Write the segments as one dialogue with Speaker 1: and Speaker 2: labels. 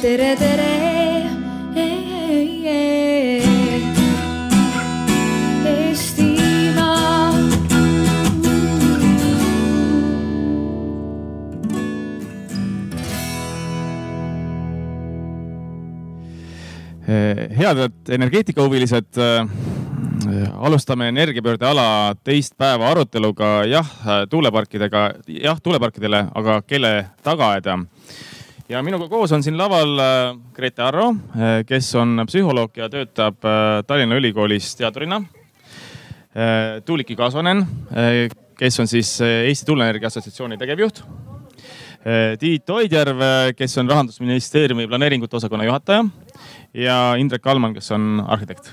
Speaker 1: tere, tere.
Speaker 2: Head energeetikahuvilised äh, alustame energiapöörde ala teist päeva aruteluga jah, tuuleparkidega, jah tuuleparkidele, aga kelle tagaaeda. Ja minuga koos on siin laval äh, Grete Arro, äh, kes on psühholoog ja töötab äh, Tallinna Ülikoolis teadurina. Tuuliki Kasvanen, kes on siis Eesti Tuuleenergia Assotsiatsiooni tegevjuht. Tiit Oidjärv, kes on rahandusministeeriumi planeeringute osakonna juhataja ja Indrek Kalman, kes on arhitekt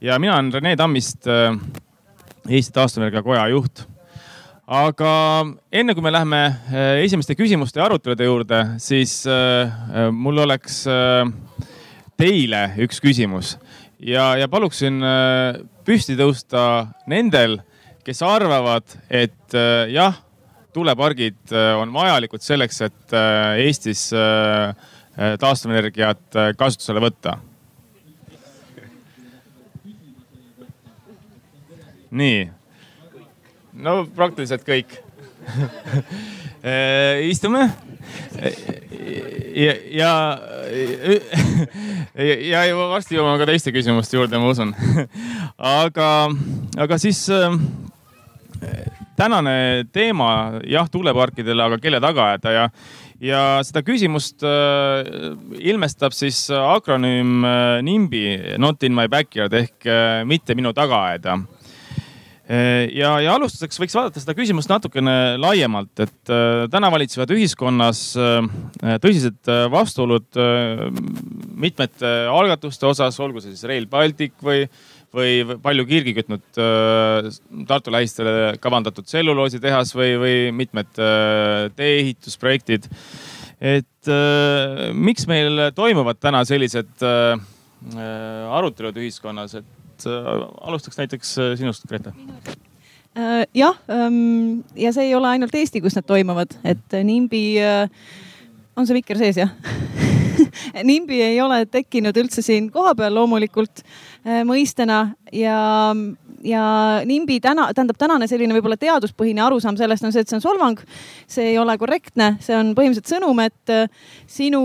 Speaker 2: ja mina olen Rene Tammist, Eesti Taastuvenergia Koja juht. Aga enne kui me läheme esimeste küsimuste ja arutelude juurde, siis mul oleks teile üks küsimus. Ja, ja paluksin püsti tõusta nendel, kes arvavad, et jah, tuulepargid on vajalikud selleks, et Eestis taastuvenergiat kasutusele võtta. Nii, no praktiliselt kõik istume ja, ja, ja, ja varsti jõuame ka teiste küsimuste juurde, ma usun. aga, aga siis äh, tänane teema jah, tuuleparkidele, aga kelle tagaajada ja, ja seda küsimust äh, ilmestab siis akronüüm äh, NIMBY, not in my backyard ehk äh, mitte minu tagaaeda ja, ja alustuseks võiks vaadata seda küsimust natukene laiemalt, et äh, täna valitsevad ühiskonnas äh, tõsised äh, vastuolud mitmete algatuste osas, olgu see siis Rail Baltic või, või palju kirgi kütnud Tartu lähistele kavandatud tselluloositehas või, või mitmed tee-ehitusprojektid. et miks meil toimuvad täna sellised arutelud ühiskonnas, et et äh, alustaks näiteks äh, sinust, Grete
Speaker 3: äh, jah, ähm, ja see ei ole ainult Eesti, kus need toimuvad, et NIMBY, on see mikker sees jah NIMBY ei ole tekkinud üldse siin kohapeal loomulikult mõistena ja, ja NIMBY täna, tähendab tänane selline võib-olla teaduspõhine arusaam sellest on see, et see on solvang. see ei ole korrektne, see on põhimõtteliselt sõnum, et sinu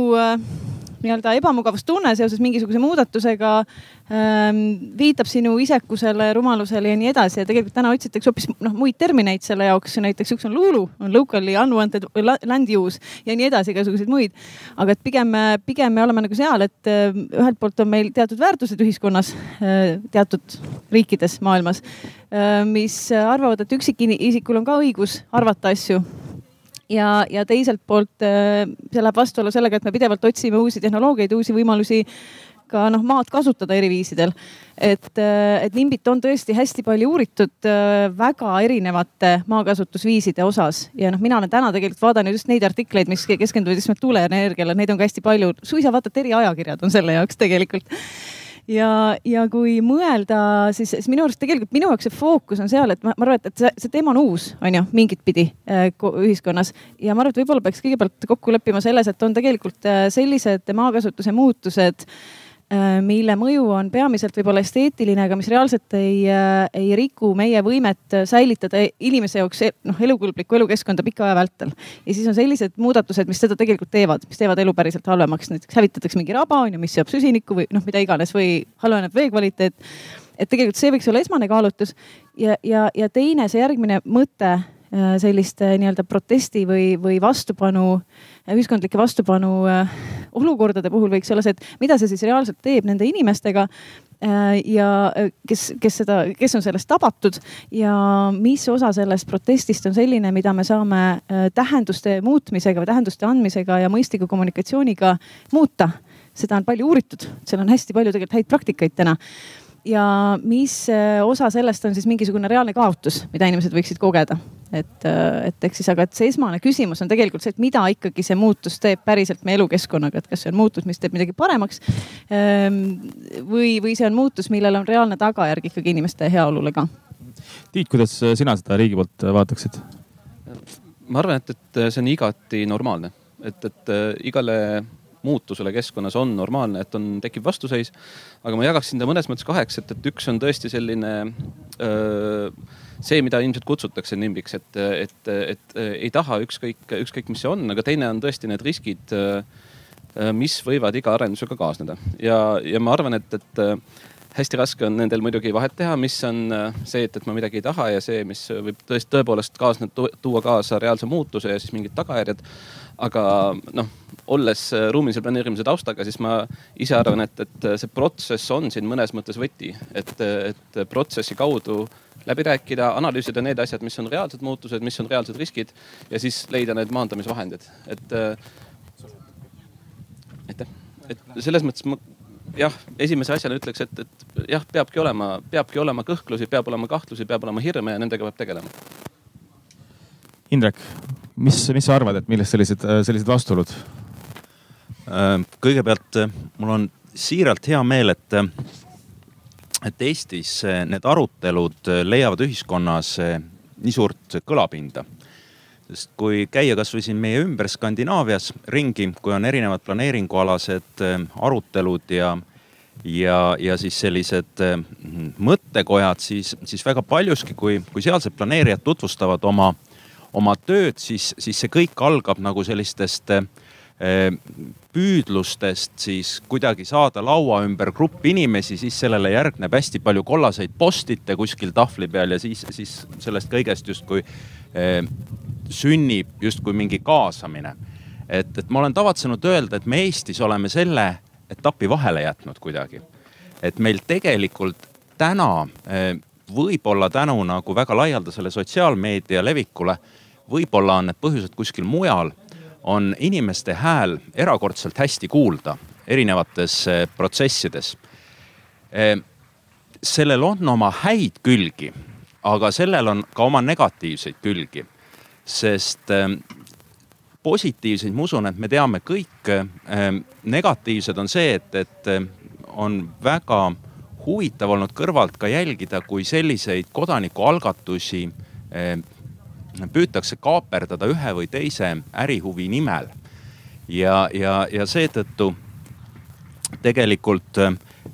Speaker 3: nii-öelda ebamugavustunne seoses mingisuguse muudatusega ähm, viitab sinu isekusele, rumalusele ja nii edasi ja tegelikult täna otsitakse hoopis noh muid termineid selle jaoks, näiteks üks on luulu, on locally unwanted land use ja nii edasi, igasuguseid muid. aga et pigem, pigem me oleme nagu seal, et äh, ühelt poolt on meil teatud väärtused ühiskonnas äh,, teatud riikides maailmas äh,, mis arvavad, et üksikisikul on ka õigus arvata asju ja, ja teiselt poolt äh, see läheb vastuollu sellega, et me pidevalt otsime uusi tehnoloogiaid, uusi võimalusi ka noh, maad kasutada eri viisidel. et, äh, et Nimbit on tõesti hästi palju uuritud äh, väga erinevate maakasutusviiside osas. Ja noh, mina olen täna tegelikult vaadanud just neid artikleid, mis keskenduvad just nimelt tuuleenergiale, neid on ka hästi palju, suisa vaata, et eriajakirjad on selle jaoks tegelikult ja, ja kui mõelda, siis, siis minu arust tegelikult minu jaoks see fookus on seal, et ma, ma arvan, et, et see, see teema on uus, on ju, mingit pidi äh, ühiskonnas. Ja ma arvan, et võib-olla peaks kõigepealt kokku leppima selles, et on tegelikult äh, sellised maakasutuse muutused äh, mille mõju on peamiselt võib-olla esteetiline, aga mis reaalselt ei, äh, ei riku meie võimet säilitada inimese jaoks e-, noh, elukõlblikku elukeskkonda pika aja vältel. ja siis on sellised muudatused, mis seda tegelikult teevad, mis teevad elu päriselt halvemaks, näiteks hävitatakse mingi raba on ju, mis seob süsinikku või noh, mida iganes või halveneb vee kvaliteet. et tegelikult see võiks olla esmane kaalutlus ja, ja, ja teine, see järgmine mõte Äh, selliste nii-öelda protesti või, või vastupanu, äh, ühiskondlike vastupanu äh, olukordade puhul võiks olla see, et mida see siis reaalselt teeb nende inimestega ja kes, kes seda, kes on sellest tabatud ja mis osa sellest protestist on selline, mida me saame tähenduste muutmisega või tähenduste andmisega ja mõistliku kommunikatsiooniga muuta. seda on palju uuritud, seal on hästi palju tegelikult häid praktikaid täna ja mis osa sellest on siis mingisugune reaalne kaotus, mida inimesed võiksid kogeda et, äh, et eks siis, aga et see esmane küsimus on tegelikult see, et mida ikkagi see muutus teeb päriselt meie elukeskkonnaga, et kas see on muutus, mis teeb midagi paremaks. Ähm, või, või see on muutus, millel on reaalne tagajärg ikkagi inimeste heaolule ka.
Speaker 2: Tiit, kuidas sina seda riigi poolt vaataksid?
Speaker 4: ma arvan, et, et see on igati normaalne, et, et äh, igale
Speaker 1: muutusele keskkonnas on normaalne, et on, tekib vastuseis. aga ma jagaksin ta mõnes mõttes kaheks, et, et üks on tõesti selline öö, see, mida ilmselt kutsutakse nimbiks, et, et, et ei taha ükskõik, ükskõik, mis see on, aga teine on tõesti need riskid, mis võivad iga arendusega kaasneda ja, ja ma arvan, et, et hästi raske on nendel muidugi vahet teha, mis on see, et, et ma midagi ei taha ja see, mis võib tõesti tõepoolest kaasneda, tuua kaasa reaalse muutuse ja siis mingid tagajärjed aga noh, olles ruumilise planeerimise taustaga, siis ma ise arvan, et, et see protsess on siin mõnes mõttes võti, et, et protsessi kaudu läbi rääkida, analüüsida need asjad, mis on reaalsed muutused, mis on reaalsed riskid ja siis leida need maandamisvahendid, et. aitäh, et selles mõttes ma jah, esimese asjana ütleks, et, et jah, peabki olema, peabki olema kõhklusi, peab olema kahtlusi, peab olema hirme ja nendega peab tegelema.
Speaker 2: Indrek, mis, mis sa arvad, et millest sellised, sellised vastuolud?
Speaker 4: Äh, kõigepealt äh, mul on siiralt hea meel, et, äh, et Eestis need arutelud leiavad ühiskonnas nii suurt kõlapinda. sest kui käia kasvõi siin meie ümber Skandinaavias ringi, kui on erinevad planeeringualased arutelud ja, ja, ja siis sellised mõttekojad, siis, siis väga paljuski, kui, kui sealsed planeerijad tutvustavad oma oma tööd, siis, siis see kõik algab nagu sellistest eh, püüdlustest siis kuidagi saada laua ümber grupp inimesi, siis sellele järgneb hästi palju kollaseid postite kuskil tahvli peal ja siis, siis sellest kõigest justkui eh, sünnib justkui mingi kaasamine. et, et ma olen tavatsenud öelda, et me Eestis oleme selle etapi vahele jätnud kuidagi. et meil tegelikult täna eh, võib-olla tänu nagu väga laialdasele sotsiaalmeedia levikule võib-olla on need põhjused kuskil mujal, on inimeste hääl erakordselt hästi kuulda erinevates eh, protsessides. Eh, sellel on oma häid külgi, aga sellel on ka oma negatiivseid külgi, sest eh, positiivseid, ma usun, et me teame kõik. negatiivsed on see, et, et on väga huvitav olnud kõrvalt ka jälgida, kui selliseid kodanikualgatusi püütakse kaaperdada ühe või teise ärihuvi nimel. ja, ja, ja seetõttu tegelikult äh,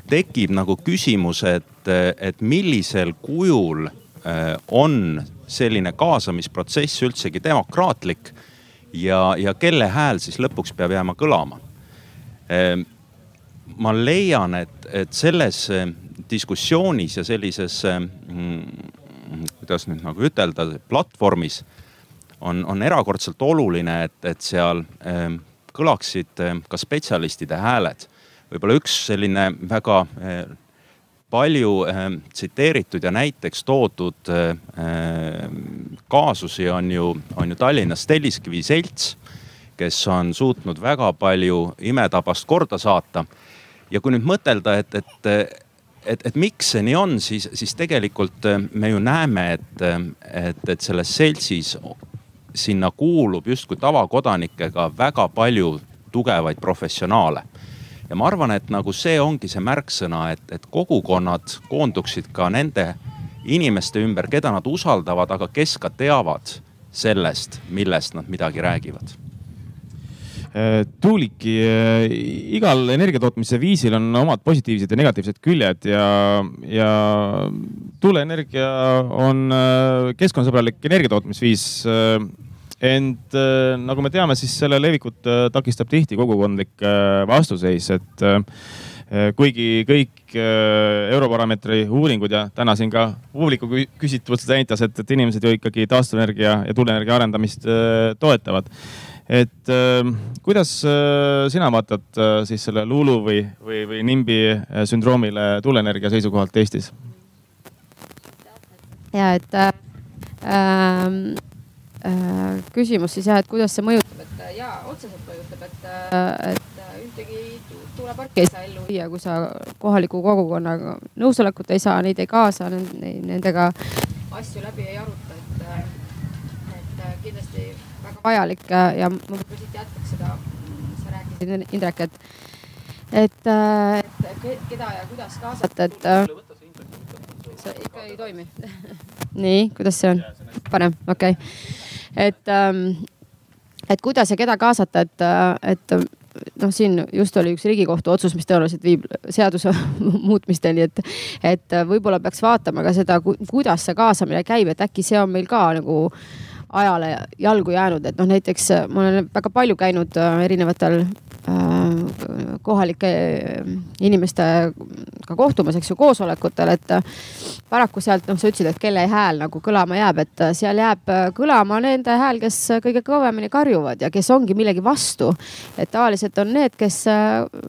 Speaker 4: tekib nagu küsimus, et, et millisel kujul äh, on selline kaasamisprotsess üldsegi demokraatlik ja, ja kelle hääl siis lõpuks peab jääma kõlama. Äh, ma leian, et, et selles diskussioonis ja sellises mm, kuidas nüüd nagu ütelda, platvormis on, on erakordselt oluline, et, et seal äh, kõlaksid äh, ka spetsialistide hääled. võib-olla üks selline väga äh, palju tsiteeritud ja näiteks toodud kaasusi on ju, on ju Tallinnas Telliskivi selts, kes on suutnud väga palju imetabast korda saata. ja kui nüüd mõtelda, et, et et, et miks see nii on, siis, siis tegelikult äh, me ju näeme, et, äh, et, et selles seltsis sinna kuulub justkui tavakodanikega väga palju tugevaid professionaale. ja ma arvan, et nagu see ongi see märksõna, et, et kogukonnad koonduksid ka nende inimeste ümber, keda nad usaldavad, aga kes ka teavad sellest, millest nad midagi räägivad
Speaker 2: Tuuliki, äh, igal energiatootmise viisil on omad positiivsed ja negatiivsed küljed ja, ja tuuleenergia on äh, keskkonnasõbralik energiatootmisviis. ent nagu me teame, siis selle levikut takistab tihti kogukondlik vastuseis, et kuigi kõik Europarameetri uuringud ja täna siin ka publiku küsitlus näitas, et, et inimesed ju ikkagi taastuvenergia ja tuuleenergia arendamist toetavad et äh, kuidas äh, sina vaatad äh, siis selle Lulu või, või, või Nimbi äh, sündroomile tuuleenergia seisukohalt Eestis?
Speaker 5: ja et äh, äh, küsimus siis jah, et kuidas see mõjutab, et äh, ja otseselt mõjutab, et äh,, et äh, ühtegi tuuleparki ei saa ellu viia, kui sa kohaliku kogukonnaga nõusolekut ei saa, neid ei kaasa, nendega asju läbi ei aruta, et, et kindlasti vajalik ja ma võib-olla siit jätkaks seda, sa rääkisid, Indrek, et, et, et keda ja kuidas kaasata, et. see ikka ei toimi nii, kuidas see on? parem, okei okay.. et, ähm, et kuidas ja keda kaasata, et, et noh, siin just oli üks riigikohtu otsus, mis tõenäoliselt viib seaduse muutmisteni, et, et võib-olla peaks vaatama ka seda, kuidas see kaasamine käib, et äkki see on meil ka nagu ajale jalgu jäänud, et noh, näiteks ma olen väga palju käinud erinevatel Äh, kohalike inimestega kohtumas, eks ju, koosolekutel, et paraku sealt noh, sa ütlesid, et kelle hääl nagu kõlama jääb, et seal jääb kõlama nende hääl, kes kõige kõvemini karjuvad ja kes ongi millegi vastu. et tavaliselt on need, kes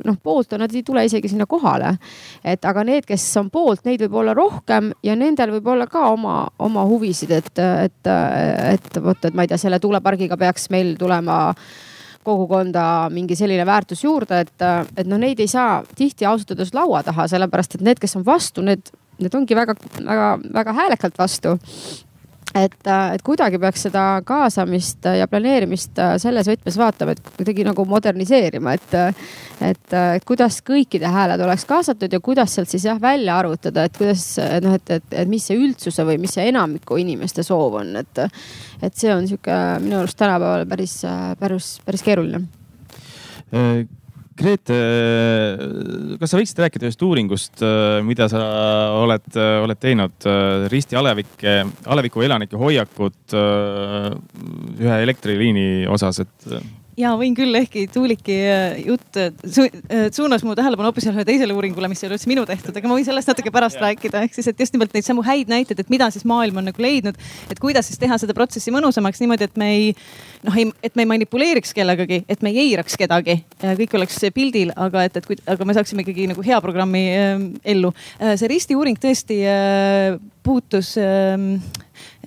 Speaker 5: noh, poolt on, nad ei tule isegi sinna kohale. et aga need, kes on poolt, neid võib olla rohkem ja nendel võib olla ka oma, oma huvisid, et, et, et vot, et ma ei tea, selle tuulepargiga peaks meil tulema kogukonda mingi selline väärtus juurde, et, et noh, neid ei saa tihti ausalt öeldes laua taha, sellepärast et need, kes on vastu, need, need ongi väga-väga-väga häälekalt vastu et, et kuidagi peaks seda kaasamist ja planeerimist selles võtmes vaatama, et kuidagi nagu moderniseerima, et, et, et kuidas kõikide hääled oleks kaasatud ja kuidas sealt siis jah välja arvutada, et kuidas noh, et, et, et mis see üldsuse või mis see enamiku inimeste soov on, et, et see on sihuke minu arust tänapäeval päris, päris, päris keeruline.
Speaker 2: Äh, Grete, kas sa võiksid rääkida ühest uuringust, mida sa oled, oled teinud Risti Alevike, Aleviku elanike hoiakut ühe elektriliini osas, et
Speaker 3: ja võin küll, ehkki Tuuliki äh, jutt äh, su äh, suunas mu tähelepanu hoopis ühele teisele uuringule, mis ei ole üldse minu tehtud, aga ma võin sellest natuke pärast rääkida, ehk siis, et just nimelt neid samu häid näiteid, et mida siis maailm on nagu leidnud, et kuidas siis teha seda protsessi mõnusamaks niimoodi, et me ei noh, ei, et me ei manipuleeriks kellegagi, et me ei eiraks kedagi, kõik oleks pildil, aga et, et aga me saaksime ikkagi nagu hea programmi äh, ellu. see Risti uuring tõesti äh, puutus äh,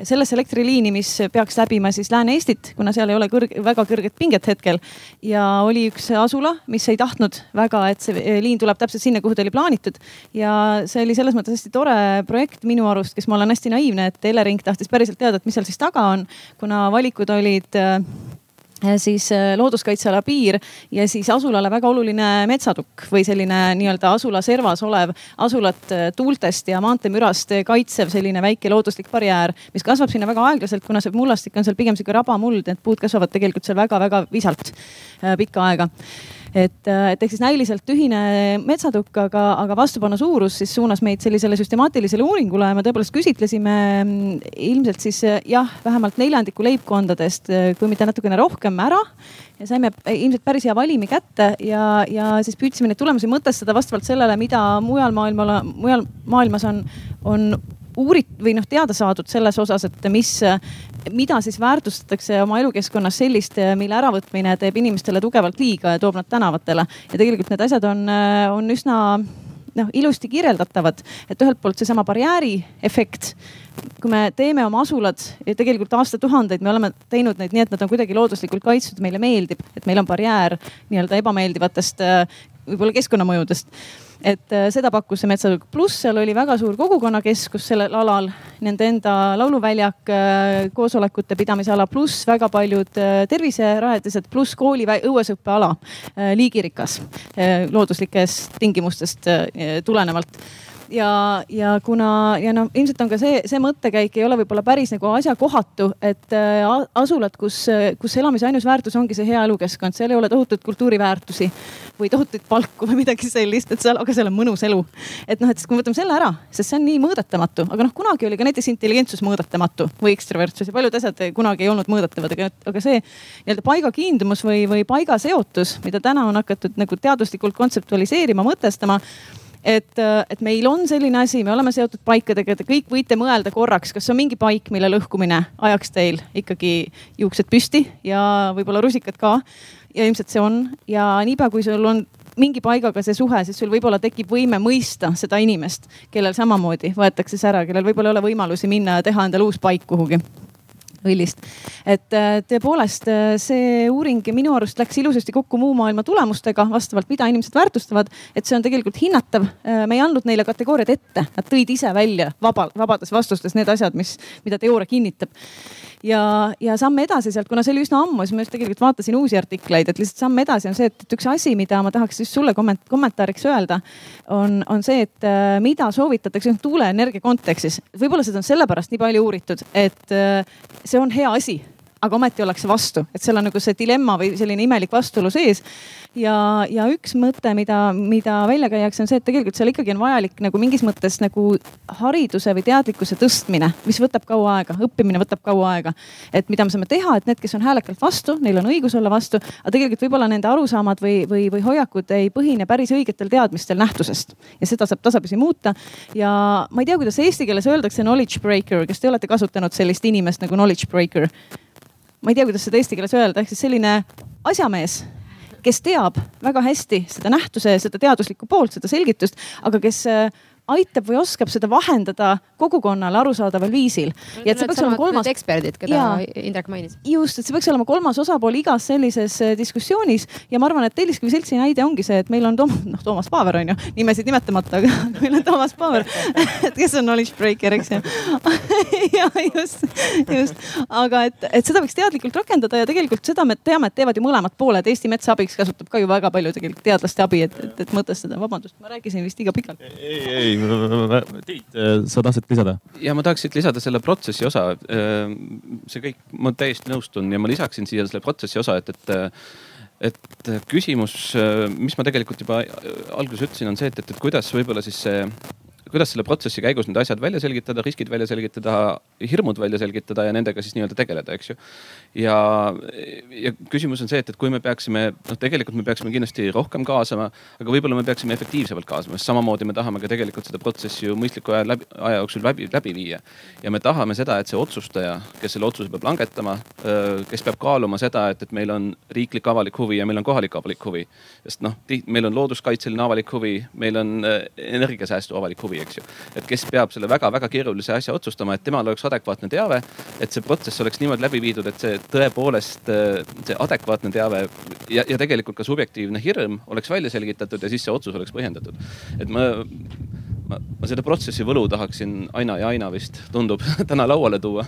Speaker 3: sellesse elektriliini, mis peaks läbima siis Lääne-Eestit, kuna seal ei ole kõrg, väga kõrget pinget hetkel. ja oli üks asula, mis ei tahtnud väga, et see liin tuleb täpselt sinna, kuhu ta oli plaanitud. ja see oli selles mõttes hästi tore projekt minu arust, kes ma olen hästi naiivne, et Elering tahtis päriselt teada, et mis seal siis taga on, kuna valikud olid äh, siis äh, looduskaitseala piir ja siis asulale väga oluline metsatukk või selline nii-öelda asula servas olev asulat äh, tuultest ja maanteemürast kaitsev selline väike looduslik barjäär, mis kasvab sinna väga aeglaselt, kuna see mullastik on seal pigem sihuke rabamuld, need puud kasvavad tegelikult seal väga-väga visalt äh, pikka aega et, äh, et ehk siis näiliselt tühine metsatukk, aga, aga vastupanu suurus siis suunas meid sellisele süstemaatilisele uuringule ja me tõepoolest küsitlesime mm, ilmselt siis äh, jah, vähemalt neljandiku leibkondadest, äh, kui mitte natukene rohkem ära. Ja saime ilmselt päris hea valimi kätte ja, ja siis püüdsime neid tulemusi mõtestada vastavalt sellele, mida mujal maailmal, mujal maailmas on, on uurit- või noh, teada saadud selles osas, et mis, mida siis väärtustatakse oma elukeskkonnas sellist, mille äravõtmine teeb inimestele tugevalt liiga ja toob nad tänavatele. ja tegelikult need asjad on, on üsna noh, ilusti kirjeldatavad, et ühelt poolt seesama barjääri efekt kui me teeme oma asulad ja tegelikult aastatuhandeid me oleme teinud neid nii, et nad on kuidagi looduslikult kaitstud, meile meeldib, et meil on barjäär nii-öelda ebameeldivatest võib-olla keskkonnamõjudest. Et äh, seda pakkus see Metsaturg, pluss seal oli väga suur kogukonnakeskus sellel alal, nende enda lauluväljak, äh, koosolekute pidamise ala, pluss väga paljud äh, terviserajatised, pluss kooli õuesõppeala, liigirikas looduslikest tingimustest tulenevalt ja, ja kuna ja noh, ilmselt on ka see, see mõttekäik ei ole võib-olla päris nagu asjakohatu, et äh, asulad, kus, kus elamise ainus väärtus ongi see hea elukeskkond, seal ei ole tohutut kultuuriväärtusi või tohutuid palku või midagi sellist, et seal, aga seal on mõnus elu. et noh, et kui me võtame selle ära, sest see on nii mõõdetamatu, aga noh, kunagi oli ka näiteks intelligentsus mõõdetamatu või ekstravertsus ja paljud asjad kunagi ei olnud mõõdetavad, aga, aga see nii-öelda paiga kiindumus või, või paiga seotus, mida täna on hakatud nagu teaduslikult kontseptualiseerima, mõtestama et, äh, et meil on selline asi, me oleme seotud paikadega, te kõik võite mõelda korraks, kas on mingi paik, mille lõhkumine ajaks teil ikkagi juuksed püsti ja võib-olla rusikad ka. ja ilmselt see on ja niipea, kui sul on mingi paigaga see suhe, siis sul võib-olla tekib võime mõista seda inimest, kellel samamoodi võetakse see ära, kellel võib-olla ei ole võimalusi minna ja teha endale uus paik kuhugi õlist. et äh, tõepoolest äh, see uuring minu arust läks ilusasti kokku muu maailma tulemustega vastavalt, mida inimesed väärtustavad. et see on tegelikult hinnatav. Äh, me ei andnud neile kategooriad ette, nad tõid ise välja vaba, vabades vastustes need asjad, mis, mida teooria kinnitab ja, ja samm edasi sealt, kuna see oli üsna ammu, siis ma just tegelikult vaatasin uusi artikleid, et lihtsalt samm edasi on see, et üks asi, mida ma tahaks just sulle komment kommentaariks öelda, on, on see, et mida soovitatakse tuuleenergia kontekstis. võib-olla seda on sellepärast nii palju uuritud, et see on hea asi aga ometi ollakse vastu, et seal on nagu see dilemma või selline imelik vastuolu sees ja, ja üks mõte, mida, mida välja käiakse, on see, et tegelikult seal ikkagi on vajalik nagu mingis mõttes nagu hariduse või teadlikkuse tõstmine, mis võtab kaua aega, õppimine võtab kaua aega. et mida me saame teha, et need, kes on häälekalt vastu, neil on õigus olla vastu, aga tegelikult võib-olla nende arusaamad või, või, või hoiakud ei põhine päris õigetel teadmistel nähtusest ja seda saab tasapisi muuta. ja ma ei tea, kuidas eesti keeles öeldakse knowledge breaker, kas te olete kasutanud sellist inimest nagu knowledge breaker? Ma ei tea, kuidas seda eesti keeles öelda, ehk siis selline asjamees kes teab väga hästi seda nähtuse, seda teaduslikku poolt, seda selgitust, aga kes äh, aitab või oskab seda vahendada kogukonnale arusaadaval viisil.
Speaker 5: ja et see peaks olema kolmas. eksperdid, keda ja, Indrek mainis.
Speaker 3: just, et see peaks olema kolmas osapool igas sellises äh, diskussioonis ja ma arvan, et Telliskivi seltsi näide ongi see, et meil on Tom, noh Toomas Paaver on ju, nimesid nimetamata, aga meil on Toomas Paaver et kes on knowledge breaker, eks ju ja just, just, aga et, et seda võiks teadlikult rakendada ja tegelikult seda me teame, et teevad ju mõlemad pooled. Eesti Metsa Abiks kasutab ka ju väga palju tegelikult teadlaste abi, et, et, et mõtestada, vabandust, ma rääkisin vist liiga pikalt.
Speaker 2: ei, ei ei, Tiit, sa tahtsid lisada?
Speaker 1: ja ma tahaksin lisada selle protsessi osa. see kõik, ma täiesti nõustun ja ma lisaksin siia selle protsessi osa, et, et et küsimus, mis ma tegelikult juba alguses ütlesin, on see, et, et, et kuidas võib-olla siis see kuidas selle protsessi käigus need asjad välja selgitada, riskid välja selgitada, hirmud välja selgitada ja nendega siis nii-öelda tegeleda, eks ju. Ja, ja küsimus on see, et, et kui me peaksime, noh, tegelikult me peaksime kindlasti rohkem kaasama, aga võib-olla me peaksime efektiivsemalt kaasama, sest samamoodi me tahame ka tegelikult seda protsessi ju mõistliku aja läbi, aja jooksul läbi, läbi viia. ja me tahame seda, et see otsustaja, kes selle otsuse peab langetama, kes peab kaaluma seda, et, et meil on riiklik avalik huvi ja meil on kohalik avalik huvi. sest noh, meil on looduskaitseline avalik huvi, meil on energiasäästu avalik huvi eks ju. et kes peab selle väga-väga keerulise asja otsustama, et temal oleks adekvaatne teave, et see protsess oleks niimoodi läbi viidud, et see tõepoolest, see adekvaatne teave ja, ja tegelikult ka subjektiivne hirm oleks välja selgitatud ja siis see otsus oleks põhjendatud. et ma, ma, ma seda protsessi võlu tahaksin aina ja aina vist tundub täna lauale tuua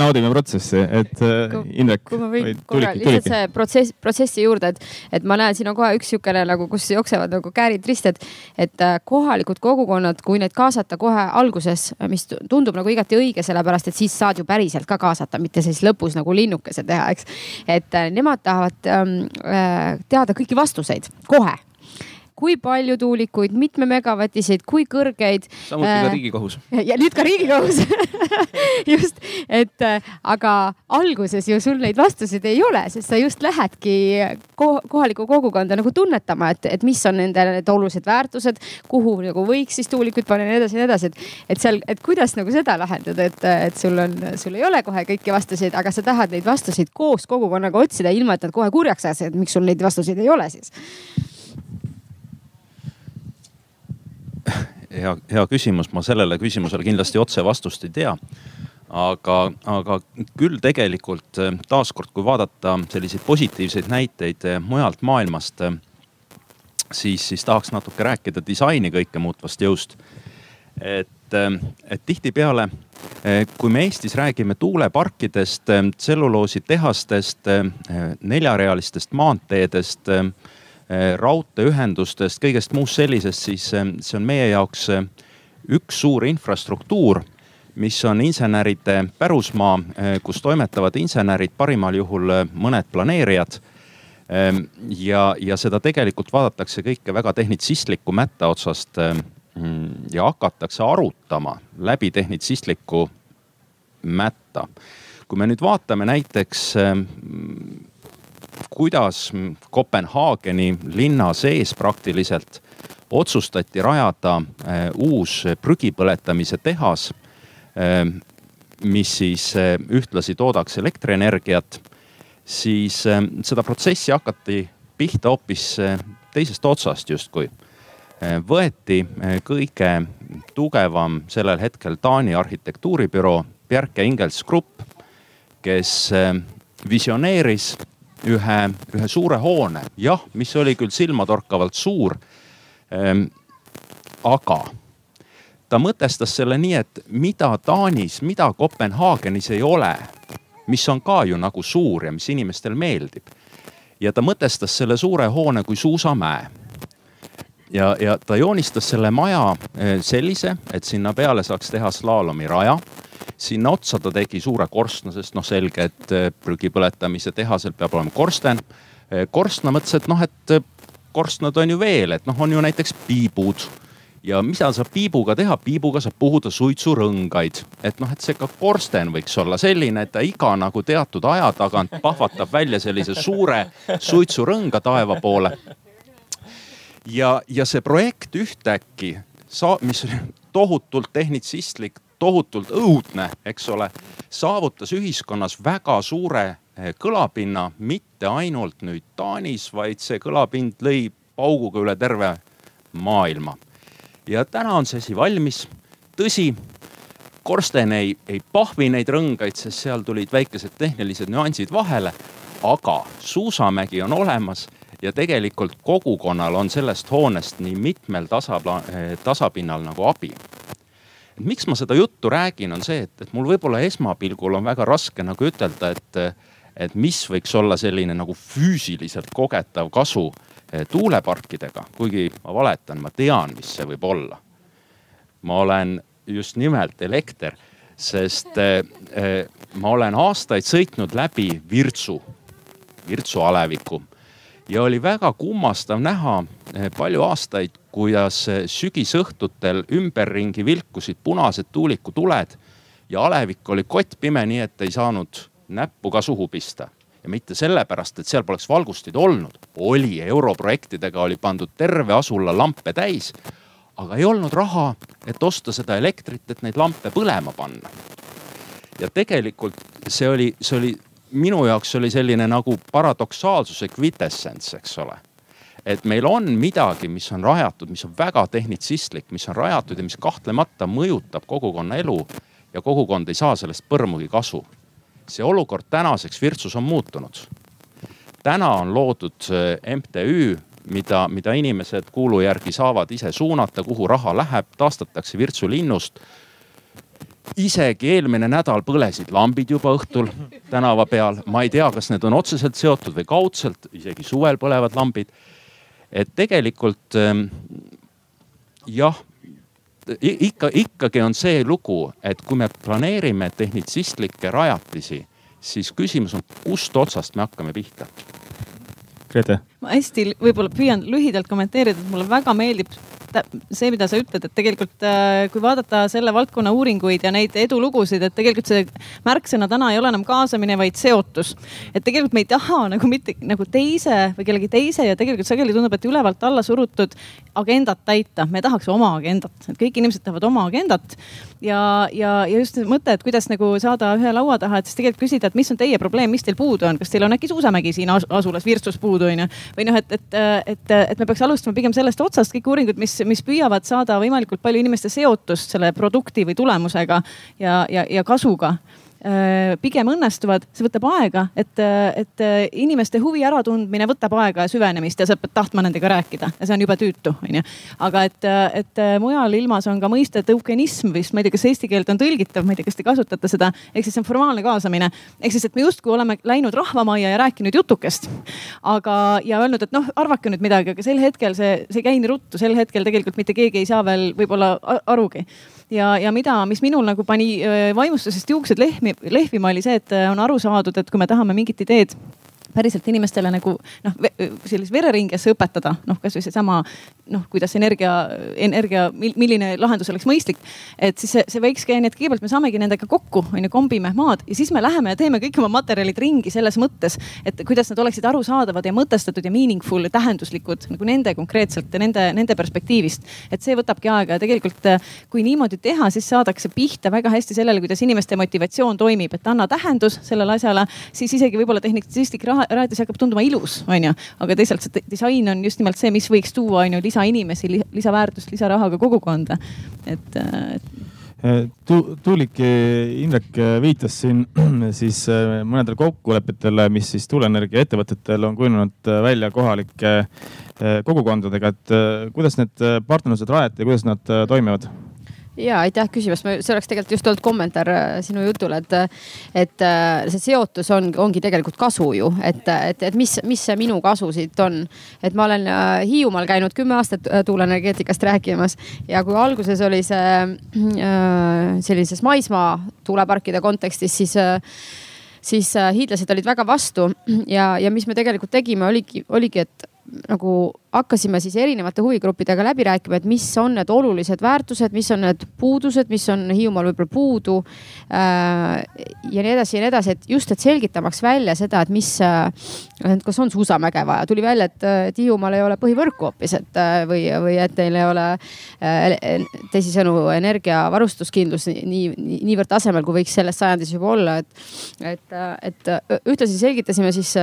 Speaker 2: naudime protsessi, et äh, Indrek.
Speaker 5: kui ma võin korra lihtsalt see protsess, protsessi juurde, et, et ma näen, siin on kohe üks niisugune nagu, kus jooksevad nagu käärid risti, et, et äh, kohalikud kogukonnad, kui neid kaasata kohe alguses, mis tundub nagu igati õige, sellepärast et siis saad ju päriselt ka kaasata, mitte siis lõpus nagu linnukese teha, eks. et äh, nemad tahavad ähm, teada kõiki vastuseid kohe kui palju tuulikuid, mitme megavatiseid, kui kõrgeid.
Speaker 1: samuti äh, ka Riigikohus.
Speaker 5: ja nüüd ka Riigikohus just, et äh, aga alguses ju sul neid vastuseid ei ole, sest sa just lähedki ko kohalikku kogukonda nagu tunnetama, et, et mis on nende need olulised väärtused, kuhu nagu võiks siis tuulikuid panna ja nii edasi ja nii edasi, et, et seal, et kuidas nagu seda lahendada, et, et sul on, sul ei ole kohe kõiki vastuseid, aga sa tahad neid vastuseid koos kogukonnaga otsida, ilma et nad kohe kurjaks ajasid, et miks sul neid vastuseid ei ole siis
Speaker 4: hea, hea küsimus, ma sellele küsimusele kindlasti otse vastust ei tea. aga, aga küll tegelikult eh, taaskord, kui vaadata selliseid positiivseid näiteid eh, mujalt maailmast, eh, siis, siis tahaks natuke rääkida disaini kõike muutvast jõust. et, et tihtipeale, kui me Eestis räägime tuuleparkidest, tselluloositehastest, neljarealistest maanteedest raudteeühendustest, kõigest muust sellisest, siis eh, see on meie jaoks eh, üks suur infrastruktuur, mis on inseneride pärusmaa, kus toimetavad insenerid, parimal juhul mõned planeerijad. ja, ja seda tegelikult vaadatakse kõike väga tehnitsistliku mätta otsast mm, ja hakatakse arutama läbi tehnitsistliku mätta. kui me nüüd vaatame näiteks kuidas Kopenhaageni linna sees praktiliselt otsustati rajada äh, uus prügi põletamise tehas, äh, mis siis äh, ühtlasi toodaks elektrienergiat, siis seda protsessi hakati pihta hoopis teisest otsast justkui. võeti kõige tugevam sellel hetkel Taani arhitektuuribüroo Bjerke Ingels Grupp, kes visioneeris ühe, ühe suure hoone, jah, mis oli küll silmatorkavalt suur ähm,. aga ta mõtestas selle nii, et mida Taanis, mida Kopenhaagenis ei ole, mis on ka ju nagu suur ja mis inimestel meeldib. ja ta mõtestas selle suure hoone kui suusamäe. ja, ja ta joonistas selle maja äh, sellise, et sinna peale saaks teha slaalomiraja sinna otsa ta tegi suure korstna, sest noh, selge, et äh, prügi põletamise tehasel peab olema korsten. korstna mõtles, et noh, et korstnad on ju veel, et noh, on ju näiteks piibud ja mida saab piibuga teha, piibuga saab puhuda suitsurõngaid. et noh, et see ka korsten võiks olla selline, et ta iga nagu teatud aja tagant pahvatab välja sellise suure suitsurõnga taeva poole. ja, ja see projekt ühtäkki, mis oli tohutult tehnitsistlik, tohutult õudne, eks ole, saavutas ühiskonnas väga suure eh, kõlapinna, mitte ainult nüüd Taanis, vaid see kõlapind lõi pauguga üle terve maailma ja täna on see asi valmis. tõsi, korsten ei, ei pahvi neid rõngaid, sest seal tulid väikesed tehnilised nüansid vahele. aga suusamägi on olemas ja tegelikult kogukonnal on sellest hoonest nii mitmel tasapla-, eh, tasapinnal nagu abi. Miks ma seda juttu räägin, on see, et, et mul võib-olla esmapilgul on väga raske nagu ütelda, et, et mis võiks olla selline nagu füüsiliselt kogetav kasu Eh, tuuleparkidega, kuigi ma valetan, ma tean, mis see võib olla. ma olen just nimelt elekter, sest eh, eh, ma olen aastaid sõitnud läbi Virtsu, Virtsu aleviku ja oli väga kummastav näha palju aastaid, kuidas sügisõhtutel ümberringi vilkusid punased tuulikutuled ja alevik oli kottpime, nii et ei saanud näppu ka suhu pista ja mitte sellepärast, et seal poleks valgusteid olnud. oli, europrojektidega oli pandud terve asula lampe täis, aga ei olnud raha, et osta seda elektrit, et neid lampe põlema panna. ja tegelikult see oli, see oli minu jaoks oli selline nagu paradoksaalsuse kvitessents, eks ole. et meil on midagi, mis on rajatud, mis on väga tehnitsistlik, mis on rajatud ja mis kahtlemata mõjutab kogukonna elu ja kogukond ei saa sellest põrmugi kasu see olukord tänaseks Virtsus on muutunud. täna on loodud äh, MTÜ, mida, mida inimesed kuulu järgi saavad ise suunata, kuhu raha läheb, taastatakse Virtsu linnust. Isegi eelmine nädal põlesid lambid juba õhtul tänava peal, ma ei tea, kas need on otseselt seotud või kaudselt, isegi suvel põlevad lambid. et tegelikult ähm, jah ikka, ikkagi on see lugu, et kui me planeerime tehnitsistlikke rajatisi, siis küsimus on, kust otsast me hakkame pihta.
Speaker 2: Grete.
Speaker 3: ma hästi võib-olla püüan lühidalt kommenteerida, et mulle väga meeldib see, mida sa ütled, et tegelikult äh, kui vaadata selle valdkonna uuringuid ja neid edulugusid, et tegelikult see märksõna täna ei ole enam kaasamine, vaid seotus. et tegelikult me ei taha nagu mitte nagu teise või kellegi teise ja tegelikult sageli tundub, et ülevalt alla surutud agendat täita. me tahaks oma agendat, et kõik inimesed tahavad oma agendat ja, ja, ja just mõte, et kuidas nagu saada ühe laua taha, et siis tegelikult küsida, et mis on teie probleem, mis teil puudu on, kas teil on äkki suusamägi siin asulas Virstus puudu on ju. või noh, et, et, et, et me peaks alustama pigem sellest otsast kõik uuringud, mis mis püüavad saada võimalikult palju inimeste seotust selle produkti või tulemusega ja, ja, ja kasuga pigem õnnestuvad, see võtab aega, et, et inimeste huvi äratundmine võtab aega ja süvenemist ja sa pead tahtma nendega rääkida ja see on jube tüütu, onju. aga et, et mujal ilmas on ka mõiste tõukenism vist, ma ei tea, kas eesti keelt on tõlgitav, ma ei tea, kas te kasutate seda, ehk siis see on formaalne kaasamine. ehk siis, et me justkui oleme läinud rahvamajja ja rääkinud jutukest. aga, ja öelnud, et noh, arvake nüüd midagi, aga sel hetkel see, see ei käi nii ruttu, sel hetkel tegelikult mitte keegi ei saa veel võib-olla arugi ja, ja mida, mis minul nagu pani vaimustusest juuksed lehmi, lehvima, oli see, et on aru saadud, et kui me tahame mingit ideed päriselt inimestele nagu noh, sellist vereringes õpetada, noh kasvõi seesama noh, kuidas energia, energia, milline lahendus oleks mõistlik. et siis see, see võikski onju, et kõigepealt me saamegi nendega kokku, onju, kombime maad ja siis me läheme ja teeme kõik oma materjalid ringi selles mõttes, et kuidas nad oleksid arusaadavad ja mõtestatud ja meaningful ja tähenduslikud nagu nende konkreetselt ja nende, nende perspektiivist. et see võtabki aega ja tegelikult kui niimoodi teha, siis saadakse pihta väga hästi sellele, kuidas inimeste motivatsioon toimib, et anna tähendus sellele asjale, siis isegi võib-olla tehnitsistlik raha raadios hakkab tunduma ilus, onju. aga teisalt see disain on just nimelt see, mis võiks tuua onju lisainimesi, lisaväärtust, lisaraha ka kogukonda. et, et
Speaker 2: äh, tu-, Tuulik Indrek viitas siin siis äh, mõnedele kokkulepetele, mis siis tuuleenergia ettevõtetel on kujunenud äh, välja kohalike kogukondadega, et kuidas need partnerlused rajati ja kuidas nad toimivad?
Speaker 5: Ja aitäh küsimast, see oleks tegelikult just olnud kommentaar äh, sinu jutule, et, et äh, see seotus on, ongi tegelikult kasu ju, et, et, et mis, mis see minu kasu siit on. et ma olen äh, Hiiumaal käinud kümme aastat tuuleenergeetikast rääkimas. Ja kui alguses oli see sellises maismaa tuuleparkide kontekstis, siis siis hiidlased olid väga vastu. Ja, ja mis me tegelikult tegime, oligi, oligi, et nagu hakkasime siis erinevate huvigruppidega läbi rääkima, et mis on need olulised väärtused, mis on need puudused, mis on Hiiumaal võib-olla puudu äh,. ja nii edasi ja nii edasi, et just, et selgitamaks välja seda, et mis äh,, kas on suusamäge vaja, tuli välja, et, et Hiiumaal ei ole põhivõrku hoopis, et äh, või, või et neil ei ole teisisõnu energiavarustuskindlus nii, nii, niivõrd tasemel, kui võiks selles sajandis juba olla, et, et, et ühtlasi selgitasime siis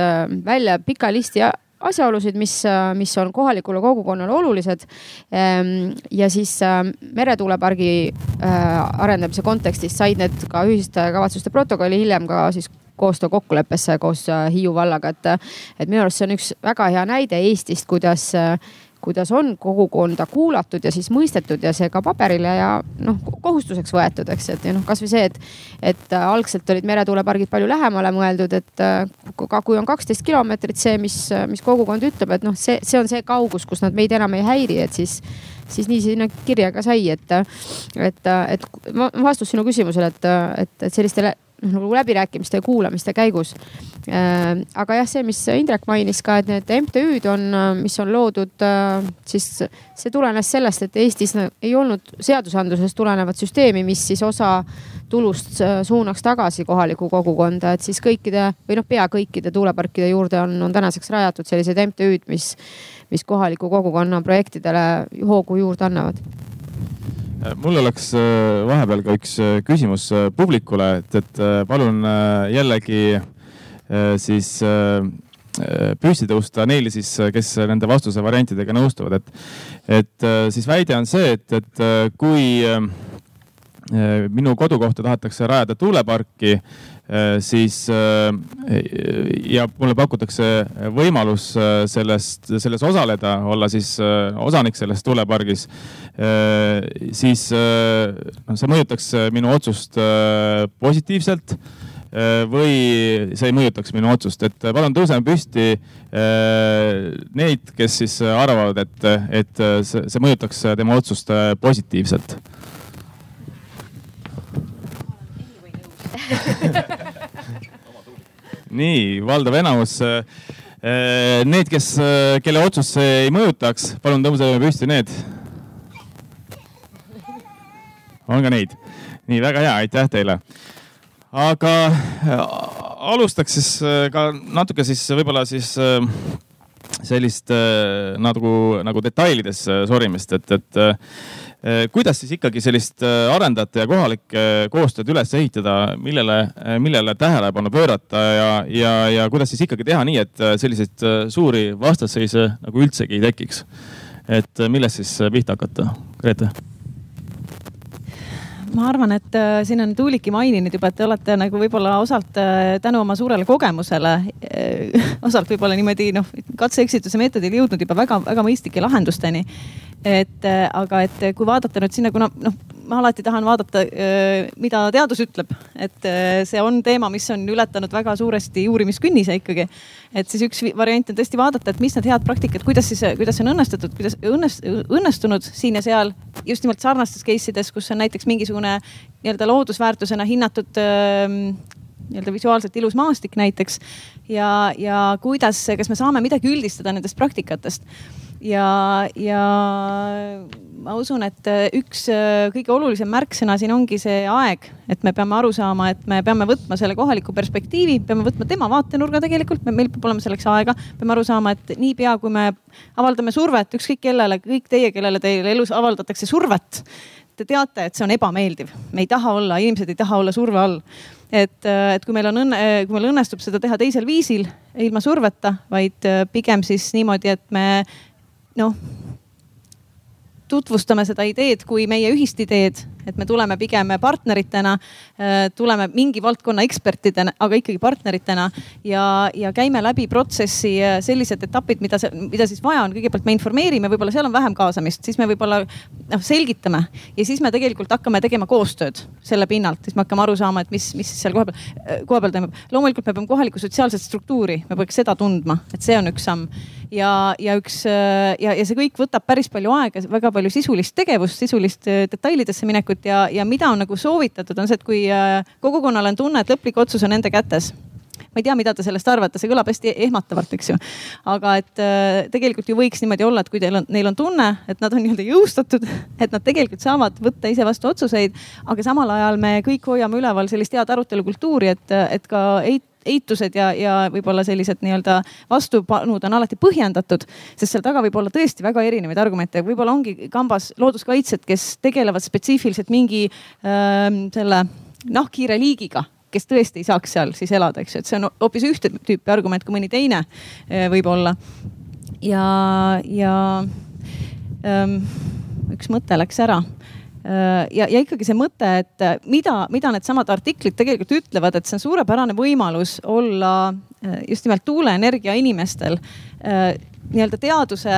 Speaker 5: välja pika listi asjaolusid, mis, mis on kohalikule kogukonnale olulised. Ehm, ja siis äh, meretuulepargi äh, arendamise kontekstis said need ka ühiste kavatsuste protokolli, hiljem ka siis koostöökokkuleppesse koos äh, Hiiu vallaga, et, et minu arust see on üks väga hea näide Eestist, kuidas kuidas on kogukonda kuulatud ja siis mõistetud ja see ka paberile ja noh, kohustuseks võetud, eks, et ja noh, kasvõi see, et, et algselt olid meretuulepargid palju lähemale mõeldud, et ka kui on kaksteist kilomeetrit see, mis, mis kogukond ütleb, et noh, see, see on see kaugus, kus nad meid enam ei häiri, et siis siis nii sinna kirja ka sai, et, et, et vastus sinu küsimusele, et, et, et sellistele nagu läbirääkimiste ja kuulamiste käigus. Äh, aga jah, see, mis Indrek mainis ka, et need MTÜ-d on, mis on loodud, äh, siis see tulenes sellest, et Eestis ei olnud seadusandlusest tulenevat süsteemi, mis siis osa tulust äh, suunaks tagasi kohalikku kogukonda, et siis kõikide või noh, pea kõikide tuuleparkide juurde on, on tänaseks rajatud sellised MTÜ-d, mis, mis kohaliku kogukonna projektidele hoogu juurde annavad
Speaker 2: Äh, mul oleks äh, vahepeal ka üks äh, küsimus publikule, et, et palun jällegi siis püsti tõusta neile siis, kes nende vastuse variantidega nõustuvad, et, et siis väide on see, et, et kui minu kodukohta tahetakse rajada tuuleparki, Äh, siis äh, ja mulle pakutakse võimalus äh, sellest, selles osaleda, olla siis osanik selles tuulepargis, siis noh, see mõjutaks minu otsust positiivselt või see ei mõjutaks minu otsust, et palun tõuseme püsti neid, kes siis arvavad, et, et see mõjutaks tema otsust positiivselt nii, valdav enamus. Äh, need, kes, äh, kelle otsus see ei mõjutaks, palun tõuseme püsti, need. on ka neid. nii, väga hea, aitäh teile. aga äh, alustaks siis ka natuke siis võib-olla siis sellist nagu, nagu detailides sorimist, et, et Eh, kuidas siis ikkagi sellist arendajate ja kohalike koostööd üles ehitada, millele, millele tähelepanu pöörata ja, ja, ja kuidas siis ikkagi teha nii, et selliseid suuri vastasseise nagu üldsegi ei tekiks? et millest siis pihta hakata, Grete?
Speaker 3: Ma arvan, et äh, siin on Tuuliki maininud juba, et te olete nagu võib-olla osalt äh, tänu oma suurele kogemusele äh,, osalt võib-olla niimoodi noh, katse-eksituse meetodil jõudnud juba väga-väga mõistlike lahendusteni. et äh, aga, et kui vaadata nüüd sinna, kuna noh, ma alati tahan vaadata, mida teadus ütleb, et see on teema, mis on ületanud väga suuresti uurimiskünnise ikkagi. et siis üks variant on tõesti vaadata, et mis need head praktikad, kuidas siis, kuidas on õnnestunud, kuidas õnnest, õnnestunud siin ja seal just nimelt sarnastes case ides, kus on näiteks mingisugune nii-öelda loodusväärtusena hinnatud nii-öelda visuaalselt ilus maastik näiteks ja, ja kuidas, kas me saame midagi üldistada nendest praktikatest ja, ja ma usun, et äh, üks äh, kõige olulisem märksõna siin ongi see aeg, et me peame aru saama, et me peame võtma selle kohaliku perspektiivi, peame võtma tema vaatenurga tegelikult, meil peab olema selleks aega. peame aru saama, et niipea kui me avaldame survet ükskõik kellele, kõik teie, kellele teil elus avaldatakse survet, te teate, et see on ebameeldiv, me ei taha olla, inimesed ei taha olla surve all et, äh, et kui meil on õnne, kui meil õnnestub seda teha teisel viisil, ilma surveta, vaid pigem siis niimoodi, et me noh, tutvustame seda ideed kui meie ühist ideed, et me tuleme pigem partneritena, äh, tuleme mingi valdkonna ekspertidena, aga ikkagi partneritena ja, ja käime läbi protsessi äh, sellised etapid, mida, mida siis vaja on. kõigepealt me informeerime, võib-olla seal on vähem kaasamist, siis me võib-olla noh selgitame ja siis me tegelikult hakkame tegema koostööd selle pinnalt, siis me hakkame aru saama, et mis, mis seal kohapeal, äh, kohapeal toimub. loomulikult me peame kohalikku sotsiaalset struktuuri, me peaks seda tundma, et see on üks samm ja, ja üks ja, ja see kõik võtab päris palju aega, väga palju sisulist tegevust, sisulist detailidesse minekut tegelikult ja, ja mida on nagu soovitatud, on see, et kui äh, kogukonnal on tunne, et lõplik otsus on nende kätes ma ei tea, mida te sellest arvate, see kõlab hästi ehmatavalt, eks ju. aga et äh, tegelikult ju võiks niimoodi olla, et kui teil on, neil on tunne, et nad on nii-öelda jõustatud, et nad tegelikult saavad võtta ise vastu otsuseid, aga samal ajal me kõik hoiame üleval sellist head arutelukultuuri, et, et ka eit-, eitused ja, ja võib-olla sellised nii-öelda vastupanud on alati põhjendatud, sest seal taga võib olla tõesti väga erinevaid argumente, võib-olla ongi kambas looduskaitsjad, kes tegelevad spetsiifiliselt mingi äh, selle nahkhiire liigiga kes tõesti ei saaks seal siis elada, eks ju, et see on hoopis ühte tüüpi argument kui mõni teine äh, võib-olla. ja, ja ähm, üks mõte läks ära ja, ja ikkagi see mõte, et äh, mida, mida needsamad artiklid tegelikult ütlevad, et see on suurepärane võimalus olla äh, just nimelt tuuleenergia inimestel nii-öelda teaduse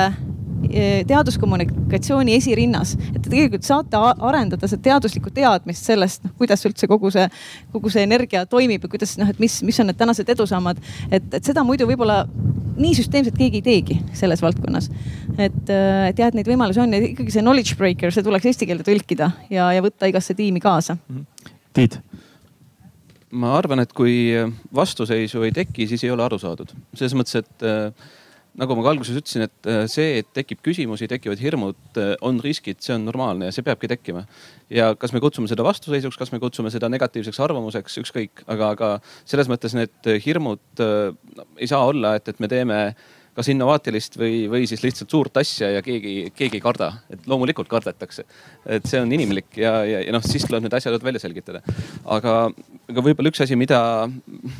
Speaker 3: teaduskommunikatsiooni esirinnas. et te tegelikult saate arendada seda teaduslikku teadmist sellest, noh kuidas üldse kogu see, kogu see energia toimib ja kuidas noh, et mis, mis on need tänased edusammad. et, et seda muidu võib-olla nii süsteemselt keegi ei teegi selles valdkonnas. et, äh, et jah, et neid võimalusi on ja ikkagi see knowledge breaker, see tuleks eesti keelde tõlkida ja, ja võtta igasse tiimi kaasa.
Speaker 2: Mhm. Tiit
Speaker 1: ma arvan, et kui vastuseisu ei teki, siis ei ole aru saadud. selles mõttes, et äh, nagu ma ka alguses ütlesin, et äh, see, et tekib küsimusi, tekivad hirmud, äh, on riskid, see on normaalne ja see peabki tekkima. ja kas me kutsume seda vastuseisuks, kas me kutsume seda negatiivseks arvamuseks, ükskõik, aga, aga selles mõttes need hirmud äh, ei saa olla, et, et me teeme äh, kas innovaatilist või, või siis lihtsalt suurt asja ja keegi, keegi ei karda. et loomulikult kardetakse. et see on inimlik ja, ja, ja noh, siis tuleb need asjad välja selgitada. aga, aga võib-olla üks asi, mida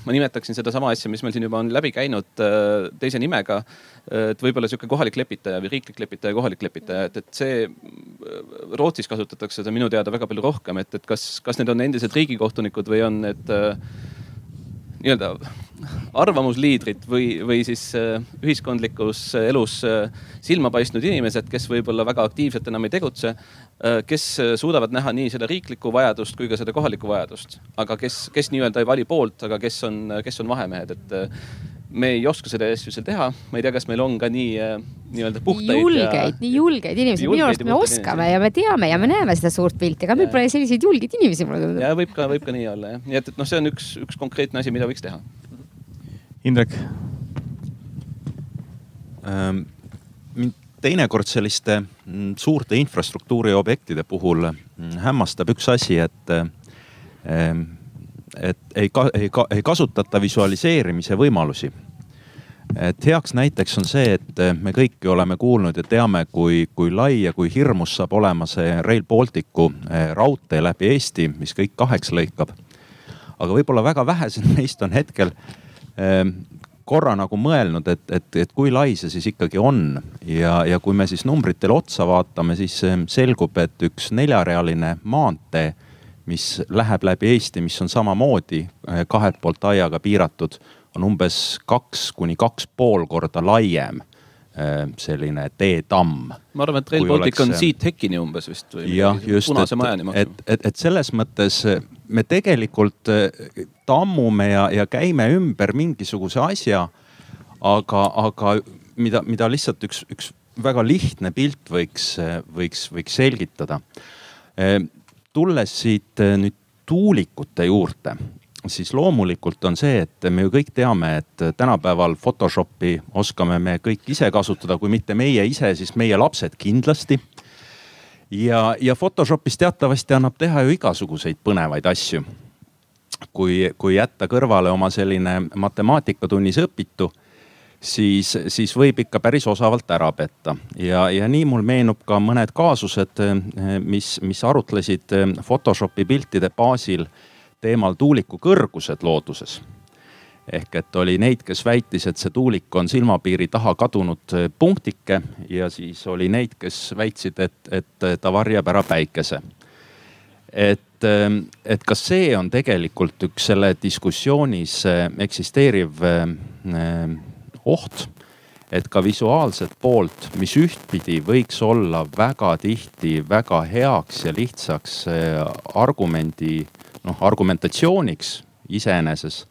Speaker 1: ma nimetaksin sedasama asja, mis meil siin juba on läbi käinud äh, teise nimega. et võib-olla sihuke kohalik lepitaja või riiklik lepitaja, kohalik lepitaja, et, et see Rootsis kasutatakse seda minu teada väga palju rohkem, et, et kas, kas need on endised riigikohtunikud või on need äh, nii-öelda arvamusliidrid või, või siis äh, ühiskondlikus elus äh, silma paistnud inimesed, kes võib-olla väga aktiivselt enam ei tegutse. Äh, kes suudavad näha nii seda riiklikku vajadust kui ka seda kohalikku vajadust, aga kes, kes nii-öelda ei vali poolt, aga kes on, kes on vahemehed, et me ei oska seda asju seal teha, ma ei tea, kas meil on ka nii nii-öelda puhtaid.
Speaker 5: julgeid ja..., nii julgeid inimesi, minu arust me oskame inimesi. ja me teame ja me näeme seda suurt pilti, aga meil pole selliseid julgeid inimesi, mulle tundub.
Speaker 1: ja võib ka, võib ka nii olla jah, nii et, et noh, see on üks, üks konkreetne asi, mida võiks teha.
Speaker 2: Indrek
Speaker 4: ähm,? mind teinekord selliste mm, suurte infrastruktuuri objektide puhul mm, hämmastab üks asi, et ähm, et ei, ei, ei kasutata visualiseerimise võimalusi. et heaks näiteks on see, et me kõik oleme kuulnud ja teame, kui, kui lai ja kui hirmus saab olema see Rail Balticu eh, raudtee läbi Eesti, mis kõik kaheks lõikab. aga võib-olla väga vähesed meist on hetkel eh, korra nagu mõelnud, et, et, et kui lai see siis ikkagi on ja, ja kui me siis numbritele otsa vaatame, siis eh, selgub, et üks neljarealine maantee mis läheb läbi Eesti, mis on samamoodi eh, kahelt poolt aiaga piiratud, on umbes kaks kuni kaks pool korda laiem eh, selline teetamm.
Speaker 1: ma arvan, et Rail Baltic oleks... on siit Hekini umbes vist
Speaker 4: või jah, just, et, et, et, et selles mõttes me tegelikult eh, tammume ja, ja käime ümber mingisuguse asja. aga, aga mida, mida lihtsalt üks, üks väga lihtne pilt võiks, võiks, võiks selgitada tulles siit eh, nüüd tuulikute juurde, siis loomulikult on see, et me ju kõik teame, et tänapäeval Photoshopi oskame me kõik ise kasutada, kui mitte meie ise, siis meie lapsed kindlasti. ja, ja Photoshopis teatavasti annab teha ju igasuguseid põnevaid asju. kui, kui jätta kõrvale oma selline matemaatikatunnis õpitu siis, siis võib ikka päris osavalt ära petta. ja, ja nii mul meenub ka mõned kaasused, mis, mis arutlesid Photoshopi piltide baasil teemal tuuliku kõrgused looduses. ehk et oli neid, kes väitis, et see tuulik on silmapiiri taha kadunud punktike ja siis oli neid, kes väitsid, et, et ta varjab ära päikese. et, et kas see on tegelikult üks selle diskussioonis eksisteeriv oht et ka visuaalset poolt, mis ühtpidi võiks olla väga tihti väga heaks ja lihtsaks äh, argumendi, noh argumentatsiooniks iseeneses,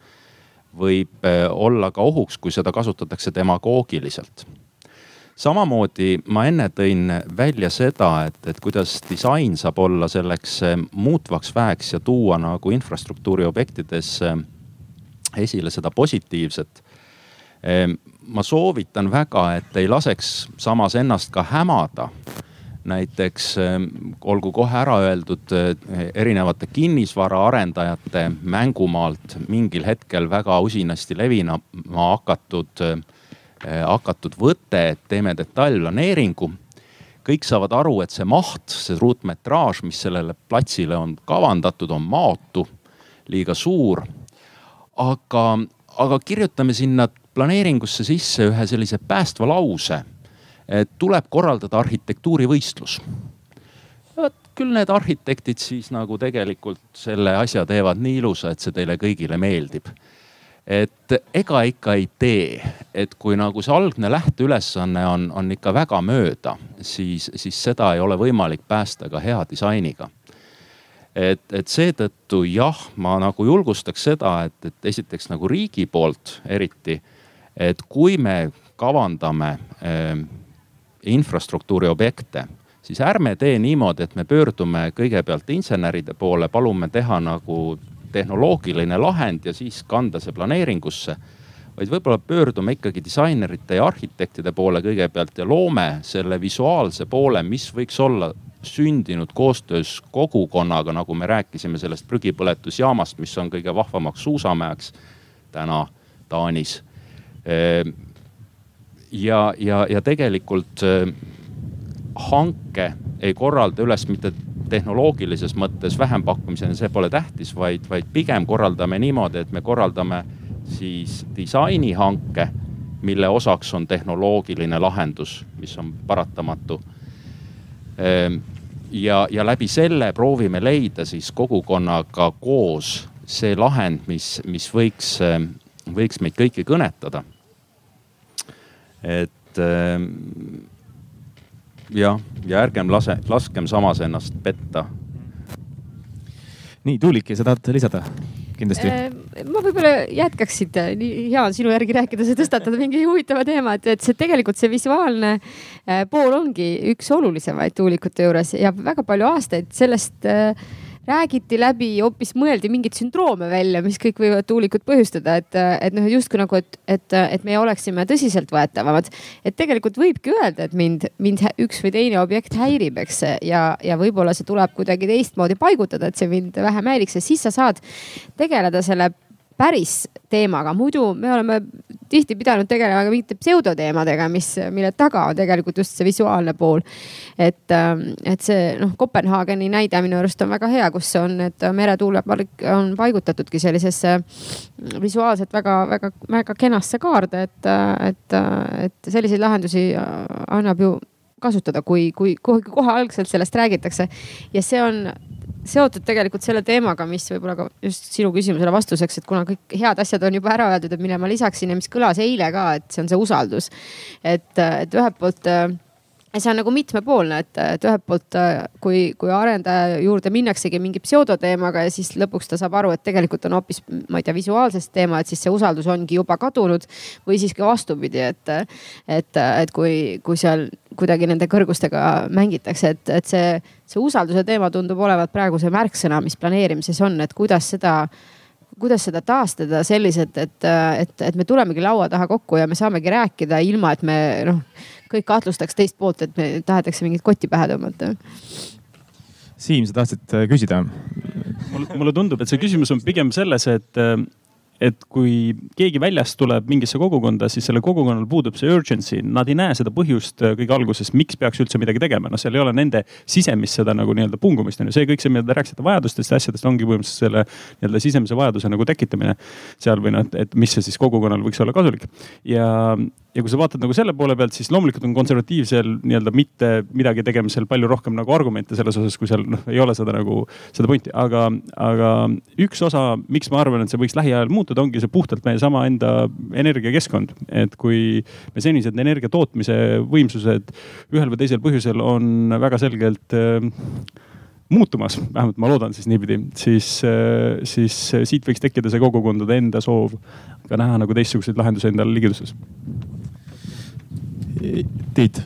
Speaker 4: võib äh, olla ka ohuks, kui seda kasutatakse demagoogiliselt. Samamoodi ma enne tõin välja seda, et, et kuidas disain saab olla selleks äh, muutvaks väeks ja tuua nagu infrastruktuuri objektides esile seda positiivset ma soovitan väga, et ei laseks samas ennast ka hämada. näiteks ähm, olgu kohe ära öeldud äh, erinevate kinnisvaraarendajate mängumaalt mingil hetkel väga usinasti levinema hakatud, äh, hakatud võte, et teeme detailplaneeringu kõik saavad aru, et see maht, see ruutmetraaž, mis sellele platsile on kavandatud, on maotu, liiga suur. aga, aga kirjutame sinna planeeringusse sisse ühe sellise päästva lause, et tuleb korraldada arhitektuurivõistlus. vot küll need arhitektid siis nagu tegelikult selle asja teevad nii ilusa, et see teile kõigile meeldib. et ega ikka ei tee, et kui nagu see algne lähteülesanne on, on ikka väga mööda, siis, siis seda ei ole võimalik päästa ka hea disainiga et, et seetõttu jah, ma nagu julgustaks seda, et, et esiteks nagu riigi poolt eriti et kui me kavandame äh, infrastruktuuri objekte, siis ärme tee niimoodi, et me pöördume kõigepealt inseneride poole, palume teha nagu tehnoloogiline lahend ja siis kanda see planeeringusse. vaid võib-olla pöördume ikkagi disainerite ja arhitektide poole kõigepealt ja loome selle visuaalse poole, mis võiks olla sündinud koostöös kogukonnaga, nagu me rääkisime sellest prügipõletusjaamast, mis on kõige vahvamaks suusamäeks täna Taanis ja, ja, ja tegelikult ehm, hanke ei korralda üles mitte tehnoloogilises mõttes vähempakkumisena, see pole tähtis, vaid, vaid pigem korraldame niimoodi, et me korraldame siis disainihanke, mille osaks on tehnoloogiline lahendus, mis on paratamatu. Ehm, ja, ja läbi selle proovime leida siis kogukonnaga koos see lahend, mis, mis võiks võiks meid kõiki kõnetada. et ähm, jah, ja ärgem lase, laskem samas ennast petta.
Speaker 2: nii, Tuulik, sa tahad lisada? kindlasti.
Speaker 5: Äh, ma võib-olla jätkaks siit, nii hea on sinu järgi rääkida, sa tõstatad mingi huvitava teema, et, et see tegelikult see visuaalne äh, pool ongi üks olulisemaid tuulikute juures ja väga palju aastaid sellest äh, räägiti läbi, hoopis mõeldi mingeid sündroome välja, mis kõik võivad tuulikut põhjustada, et, et noh, justkui nagu, et, et, et me oleksime tõsiseltvõetavamad. et tegelikult võibki öelda, et mind, mind üks või teine objekt häirib, eks ja, ja võib-olla see tuleb kuidagi teistmoodi paigutada, et see mind vähem häiriks ja siis sa saad tegeleda selle päris teemaga, muidu me oleme tihti pidanud tegelema ka mingite pseudoteemadega, mis, mille taga on tegelikult just see visuaalne pool. et, ähm, et see noh, Kopenhaageni näide minu arust on väga hea, kus on, et meretuulepark on paigutatudki sellisesse visuaalselt väga-väga-väga kenasse kaarde, et, et, et selliseid lahendusi annab ju kasutada, kui, kui kohe algselt sellest räägitakse. ja see on seotud tegelikult selle teemaga, mis võib-olla ka just sinu küsimusele vastuseks, et kuna kõik head asjad on juba ära öeldud, et mille ma lisaksin ja mis kõlas eile ka, et see on see usaldus. et, et ühelt poolt äh, see on nagu mitmepoolne, et, et ühelt poolt äh, kui, kui arendaja juurde minnaksegi mingi pseudoteemaga ja siis lõpuks ta saab aru, et tegelikult on hoopis, ma ei tea, visuaalsest teema, et siis see usaldus ongi juba kadunud. või siis ka vastupidi, et, et, et kui, kui seal kuidagi nende kõrgustega mängitakse, et, et see, see usalduse teema tundub olevat praegu see märksõna, mis planeerimises on, et kuidas seda kuidas seda taastada selliselt, et, et, et me tulemegi laua taha kokku ja me saamegi rääkida ilma, et me noh kõik kahtlustaks teist poolt, et me tahetakse mingit kotti pähe tõmmata.
Speaker 2: Siim, sa tahtsid äh, küsida?
Speaker 6: mulle tundub, et see küsimus on pigem selles, et, äh, et kui keegi väljast tuleb mingisse kogukonda, siis sellel kogukonnal puudub see urgency, nad ei näe seda põhjust äh, kõige alguses, miks peaks üldse midagi tegema, noh, seal ei ole nende sisemist seda nagu nii-öelda pungumist on ju, see kõik see, mida te rääkisite vajadustest ja asjadest, ongi põhimõtteliselt selle nii-öelda sisemise vajaduse nagu tekitamine seal või noh, et mis see siis kogukonnal võiks olla kasulik. ja, ja kui sa vaatad nagu selle poole pealt, siis loomulikult on konservatiivsel nii-öelda mitte midagi tegemisel palju rohkem nagu argumente selles osas, kui seal noh, ei ole seda nagu, seda pointi, aga, aga üks osa, miks ma arvan, et see võiks lähiajal muutuda, ongi see puhtalt meie sama enda energiakeskkond. et kui me senised energia tootmise võimsused ühel või teisel põhjusel on väga selgelt äh, muutumas, vähemalt ma loodan siis niipidi, siis, äh, siis siit võiks tekkida see kogukondade enda soov ka näha nagu teistsuguseid lahendusi endale ligiduses.
Speaker 2: Tiit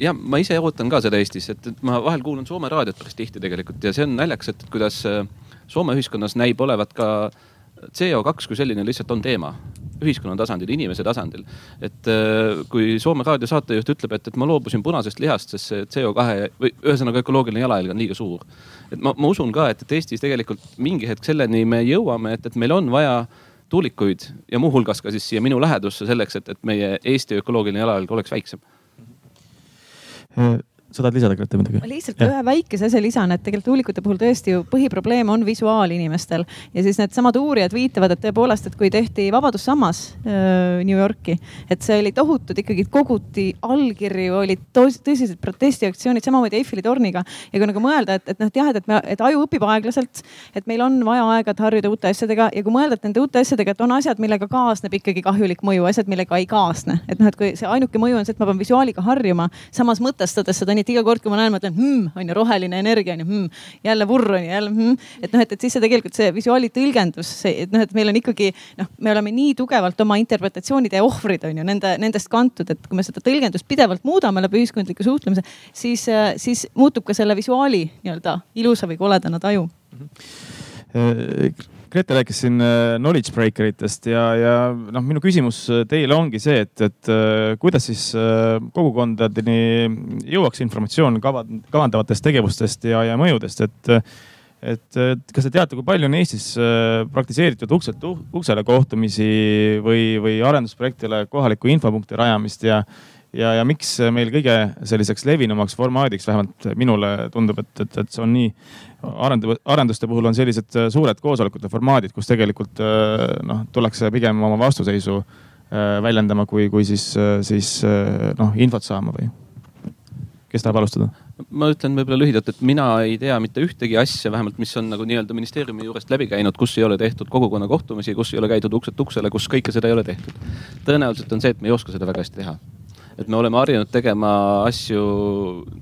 Speaker 1: ja ma ise ootan ka seda Eestis, et, et ma vahel kuulan Soome raadiot päris tihti tegelikult ja see on naljakas, et kuidas äh, Soome ühiskonnas näib olevat ka CO2 kui selline lihtsalt on teema ühiskonna tasandil, inimese tasandil. et äh, kui Soome raadio saatejuht ütleb, et, et ma loobusin punasest lihast, sest see CO2 või ühesõnaga ökoloogiline jalajälg on liiga suur. et ma, ma usun ka, et, et Eestis tegelikult mingi hetk selleni me jõuame, et, et meil on vaja tuulikuid ja muuhulgas ka siis siia minu lähedusse selleks, et, et meie Eesti ökoloogiline jalajälg oleks väiksem
Speaker 2: sa tahad lisada, Grete, midagi?
Speaker 3: ma lihtsalt ja. ühe väikese asja lisan, et tegelikult tuulikute puhul tõesti ju põhiprobleem on visuaal inimestel. ja siis needsamad uurijad viitavad, et tõepoolest, et kui tehti Vabadussammas äh, New Yorki, et see oli tohutud ikkagi koguti allkirju, olid tõsised protestiaktsioonid, samamoodi Eiffeli torniga. ja kui nagu mõelda, et, et noh, jah, et, et me, et aju õpib aeglaselt, et meil on vaja aega, et harjuda uute asjadega ja kui mõelda, et nende uute asjadega, et on asjad, millega kaasneb ikkagi kahjulik mõju, asjad, millega ei kaasne. et noh, et kui see ainuke mõju on see, et ma pean visuaaliga harjuma, samas mõtestades seda nii, et iga kord, kui ma näen, mõtlen hmm, on ju roheline energia on ju hmm,, jälle vurr on ju jälle hmm. et noh, et, et siis see tegelikult see visuaali tõlgendus, see, et noh, et meil on ikkagi noh, me oleme nii tugevalt oma interpretatsioonide ohvrid on ju nende, nendest kantud, et kui me seda tõlgendust pidevalt muudame läbi ühiskondliku suhtlemise, siis, siis muutub ka selle visuaali nii-öelda ilusa või koledana taju mm.
Speaker 2: -hmm Grete rääkis siin äh, knowledge breaker itest ja, ja noh, minu küsimus äh, teile ongi see, et, et äh, kuidas siis kogukondadeni jõuaks informatsioon kavandavatest tegevustest ja, ja mõjudest, et et kas te teate, kui palju on Eestis praktiseeritud ukselt uksele kohtumisi või, või arendusprojektile kohaliku infopunkti rajamist ja, ja, ja miks meil kõige selliseks levinumaks formaadiks, vähemalt minule tundub, et, et, et see on nii arendu-, arenduste puhul on sellised äh, suured koosolekute formaadid, kus tegelikult äh, noh, tullakse pigem oma vastuseisu äh, väljendama, kui, kui siis, siis noh, infot saama või? kes tahab alustada?
Speaker 1: ma ütlen võib-olla lühidalt, et mina ei tea mitte ühtegi asja, vähemalt mis on nagu nii-öelda ministeeriumi juurest läbi käinud, kus ei ole tehtud kogukonna kohtumisi, kus ei ole käidud ukselt uksele, kus kõike seda ei ole tehtud. tõenäoliselt on see, et me ei oska seda väga hästi teha et me oleme harjunud tegema asju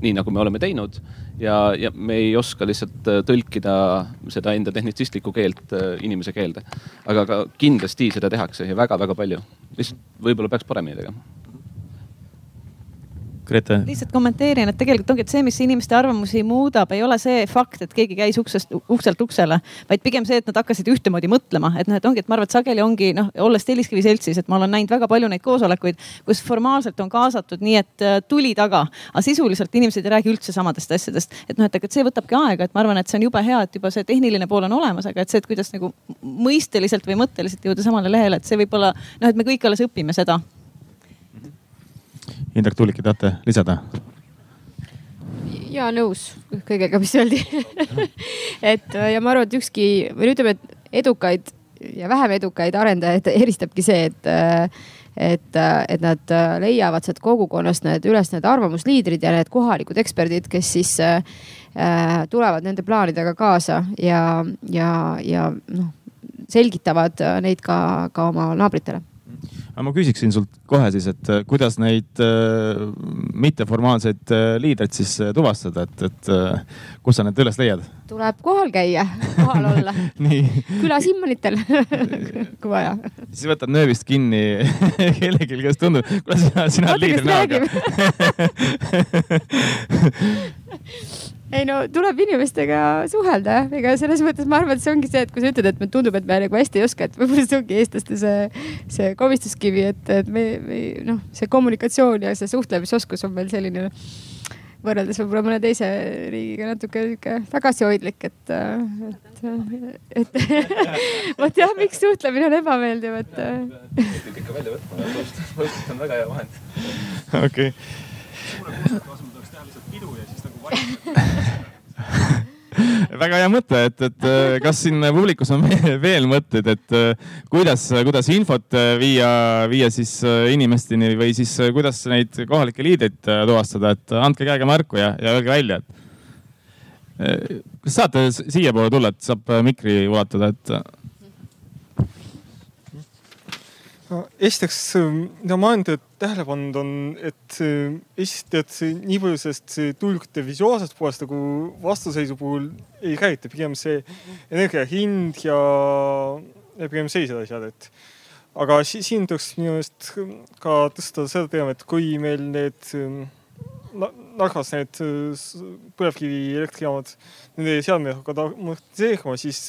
Speaker 1: nii, nagu me oleme teinud ja, ja me ei oska lihtsalt äh, tõlkida seda enda tehnitsistlikku keelt äh, inimese keelde. aga ka kindlasti seda tehakse ja väga-väga palju. lihtsalt võib-olla peaks paremini tegema
Speaker 2: Grete.
Speaker 3: lihtsalt kommenteerin, et tegelikult ongi, et see, mis inimeste arvamusi muudab, ei ole see fakt, et keegi käis uksest, ukselt uksele, vaid pigem see, et nad hakkasid ühtemoodi mõtlema, et noh, et ongi, et ma arvan, et sageli ongi noh, olles Telliskivi seltsis, et ma olen näinud väga palju neid koosolekuid, kus formaalselt on kaasatud nii, et äh, tuli taga, aga sisuliselt inimesed ei räägi üldse samadest asjadest. et noh, et, et see võtabki aega, et ma arvan, et see on jube hea, et juba see tehniline pool on olemas, aga et see, et kuidas nagu mõisteliselt või mõtteliselt jõuda samale lehele, et see võib-olla noh, et me kõik alles õpime seda
Speaker 2: Indrek Tuulik, tahate lisada?
Speaker 5: ja nõus kõigega, mis öeldi et ja ma arvan, et ükski või ütleme, et edukaid ja vähem edukaid arendajaid eristabki see, et et, et nad leiavad sealt kogukonnast need üles need arvamusliidrid ja need kohalikud eksperdid, kes siis äh, tulevad nende plaanidega kaasa ja, ja, ja noh, selgitavad neid ka, ka oma naabritele
Speaker 2: aga ma küsiksin sult kohe siis, et äh, kuidas neid äh, mitteformaalseid äh, liidreid siis tuvastada, et, et kus sa need üles leiad?
Speaker 5: tuleb kohal käia, kohal olla külas Immanitel kui vaja.
Speaker 2: siis võtad nööbist kinni kellelgi, kes tundub, kuule sina, sina oled liider näoga
Speaker 5: ei no tuleb inimestega suhelda jah, ega selles mõttes ma arvan, et see ongi see, et kui sa ütled, et me tundub, et me nagu hästi ei oska, et võib-olla see ongi eestlaste see, see komistuskivi, et, et me, me noh, see kommunikatsioon ja see suhtlemisoskus on meil selline võrreldes võib-olla mõne teise riigiga natuke sihuke tagasihoidlik, et, et, et vot jah, miks suhtlemine on ebameeldiv, et.
Speaker 1: võib ikka välja võtma, post-it on väga hea vahend.
Speaker 2: okei. väga hea mõte, et, et äh, kas siin publikus on veel mõtteid, et äh, kuidas, kuidas infot äh, viia, viia siis inimesteni või siis kuidas neid kohalikke liideid tuvastada, et andke käega märku ja, ja öelge välja, et. kas saate siiapoole tulla, et saab mikri ulatada, et
Speaker 7: no esiteks, mida ma olen tähele pannud, on, et esiteks nii palju sellest tuulikute visuaalsest poolest nagu vastuseisu puhul ei räägita, pigem see energia hind ja, ja pigem sellised asjad, et aga si siin tuleks minu meelest ka tõsta seda teema, et kui meil need Narvas need põlevkivielektrijaamad, nende seadmed hakkavad amortiseerima, siis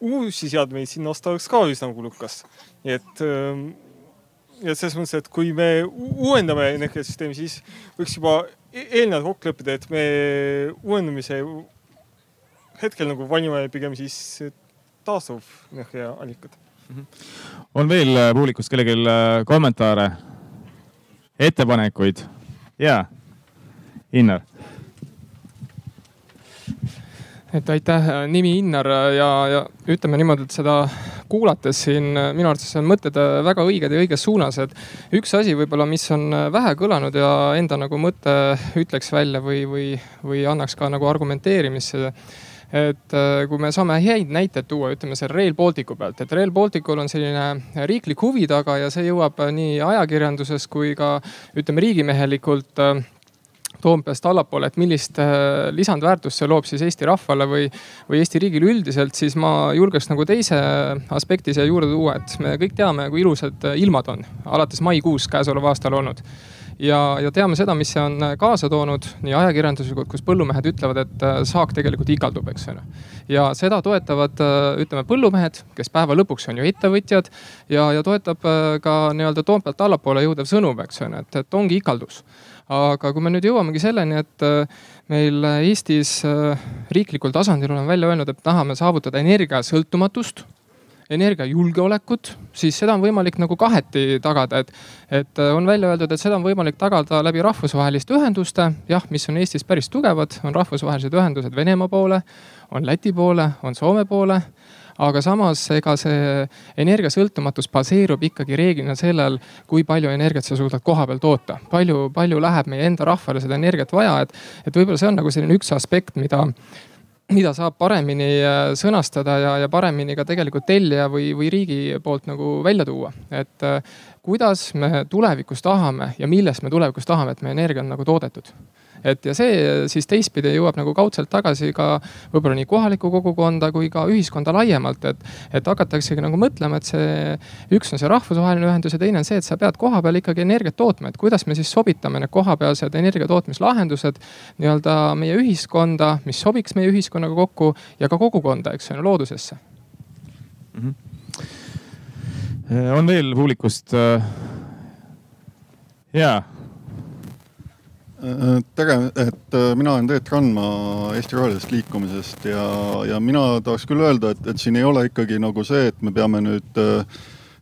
Speaker 7: uusi seadmeid sinna osta oleks ka üsna kulukas et ähm, ja selles mõttes, et kui me uuendame energiasüsteemi, siis võiks juba e-, eelnevalt kokku leppida, et me uuendamise hetkel nagu valime pigem siis taastuvenergiaallikad.
Speaker 2: -hmm. on veel äh, publikust kellelgi äh, kommentaare, ettepanekuid? jaa, Innar
Speaker 8: et aitäh, nimi Innar ja, ja ütleme niimoodi, et seda kuulates siin minu arvates on mõtted väga õiged ja õiges suunas, et üks asi võib-olla, mis on vähe kõlanud ja enda nagu mõte ütleks välja või, või, või annaks ka nagu argumenteerimisse et kui me saame häid näiteid tuua, ütleme seal Rail Balticu pealt, et Rail Balticul on selline riiklik huvi taga ja see jõuab nii ajakirjanduses kui ka ütleme riigimehelikult Toompeast allapoole, et millist äh, lisandväärtust see loob siis Eesti rahvale või, või Eesti riigile üldiselt, siis ma julgeks nagu teise aspekti siia juurde tuua, et me kõik teame, kui ilusad ilmad on alates maikuus käesoleval aastal olnud ja, ja teame seda, mis see on kaasa toonud nii ajakirjanduslikult, kus põllumehed ütlevad, et äh, saak tegelikult ikaldub, eks ole. ja seda toetavad, äh, ütleme põllumehed, kes päeva lõpuks on ju ettevõtjad ja, ja toetab ka nii-öelda Toompealt allapoole jõudev sõnum, eks ole, et, et ongi ikaldus aga kui me nüüd jõuamegi selleni, et äh, meil Eestis äh, riiklikul tasandil oleme välja öelnud, et tahame saavutada energiasõltumatust energiajulgeolekut, siis seda on võimalik nagu kaheti tagada, et, et äh, on välja öeldud, et seda on võimalik tagada läbi rahvusvaheliste ühenduste, jah, mis on Eestis päris tugevad, on rahvusvahelised ühendused Venemaa poole, on Läti poole, on Soome poole aga samas ega see energiasõltumatus baseerub ikkagi reeglina sellel, kui palju energiat sa suudad kohapeal toota. palju, palju läheb meie enda rahvale seda energiat vaja, et, et võib-olla see on nagu selline üks aspekt, mida mida saab paremini äh, sõnastada ja, ja paremini ka tegelikult tellija või, või riigi poolt nagu välja tuua. et äh, kuidas me tulevikus tahame ja millest me tulevikus tahame, et meie energia on nagu toodetud et ja see siis teistpidi jõuab nagu kaudselt tagasi ka võib-olla nii kohalikku kogukonda kui ka ühiskonda laiemalt, et, et hakataksegi nagu mõtlema, et see üks on see rahvusvaheline ühendus ja teine on see, et sa pead kohapeal ikkagi energiat tootma, et kuidas me siis sobitame need kohapealsed energiatootmislahendused nii-öelda meie ühiskonda, mis sobiks meie ühiskonnaga kokku ja ka kogukonda, eks ju, loodusesse mm. -hmm
Speaker 2: on veel publikust? Äh, jaa
Speaker 9: tere, et äh, mina olen Teet Randma Eesti Rohelisest Liikumisest ja, ja mina tahaks küll öelda, et, et siin ei ole ikkagi nagu see, et me peame nüüd äh,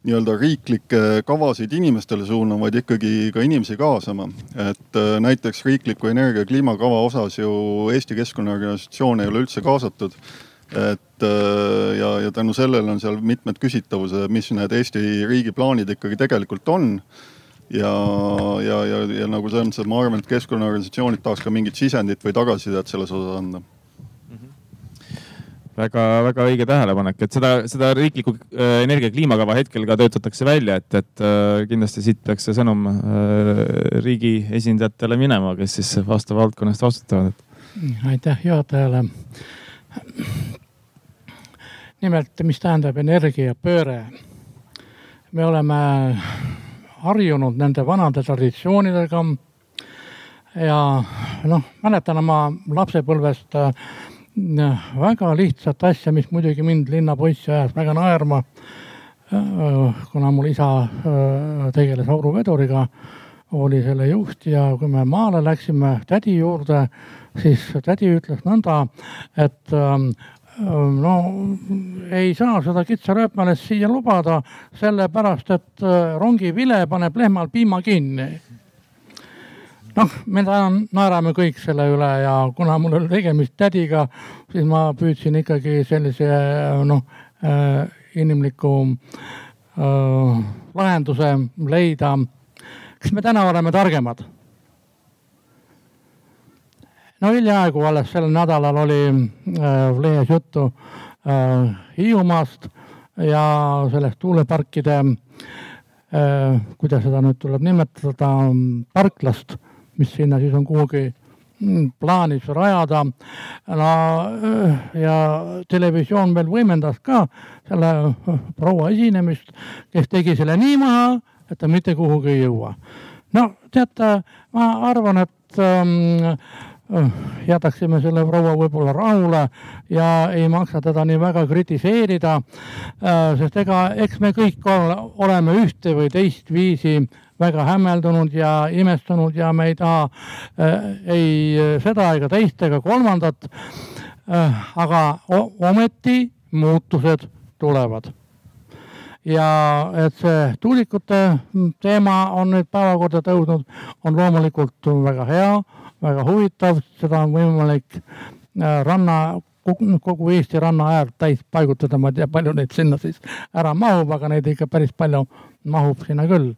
Speaker 9: nii-öelda riiklikke kavasid inimestele suunama, vaid ikkagi ka inimesi kaasama. et äh, näiteks riikliku energia kliimakava osas ju Eesti Keskkonnaorganisatsioon ei ole üldse kaasatud. et äh, ja, ja tänu sellele on seal mitmed küsitavused, mis need Eesti riigi plaanid ikkagi tegelikult on ja, ja, ja, ja nagu selles mõttes, et ma arvan, et keskkonnaorganisatsioonid tahaks ka mingit sisendit või tagasisidet selles osas anda
Speaker 2: väga-väga õige tähelepanek, et seda, seda riiklikku äh, energia kliimakava hetkel ka töötatakse välja, et, et äh, kindlasti siit peaks see sõnum äh, riigi esindajatele minema, kes siis vastava valdkonna eest vastutavad.
Speaker 10: aitäh juhatajale. nimelt, mis tähendab energiapööre? me oleme harjunud nende vanade traditsioonidega. ja noh, mäletan oma lapsepõlvest äh, väga lihtsat asja, mis muidugi mind linnapoissi ajas väga naerma. Äh, kuna mul isa äh, tegeles auruveduriga, oli selle juht ja kui me maale läksime tädi juurde, siis tädi ütles nõnda, et ähm, no ei saa seda kitsarööpmelest siia lubada, sellepärast et rongivile paneb lehmal piima kinni noh, me naerame kõik selle üle ja kuna mul oli tegemist tädiga, siis ma püüdsin ikkagi sellise noh inimliku lahenduse leida. kas me täna oleme targemad? No hiljaaegu alles sel nädalal oli äh, lehes juttu äh, Hiiumaast ja sellest tuuleparkide äh,, kuidas seda nüüd tuleb nimetada, parklast mis sinna siis on kuhugi mm, plaanis rajada. no äh, ja televisioon veel võimendas ka selle äh, proua esinemist, kes tegi selle nii maha, et ta mitte kuhugi ei jõua. no teate, ma arvan, et ähm, äh, jätaksime selle proua võib-olla rahule ja ei maksa teda nii väga kritiseerida. sest ega, eks me kõik oleme ühte või teist viisi väga hämmeldunud ja imestunud ja me ei taha äh, ei seda ega teist ega kolmandat äh,. aga ometi muutused tulevad. ja et see tuulikute teema on nüüd päevakorda tõusnud, on loomulikult väga hea, väga huvitav, seda on võimalik äh, ranna kogu, Eesti ranna äärt täis paigutada, ma ei tea, palju neid sinna siis ära mahub, aga neid ikka päris palju mahub sinna küll.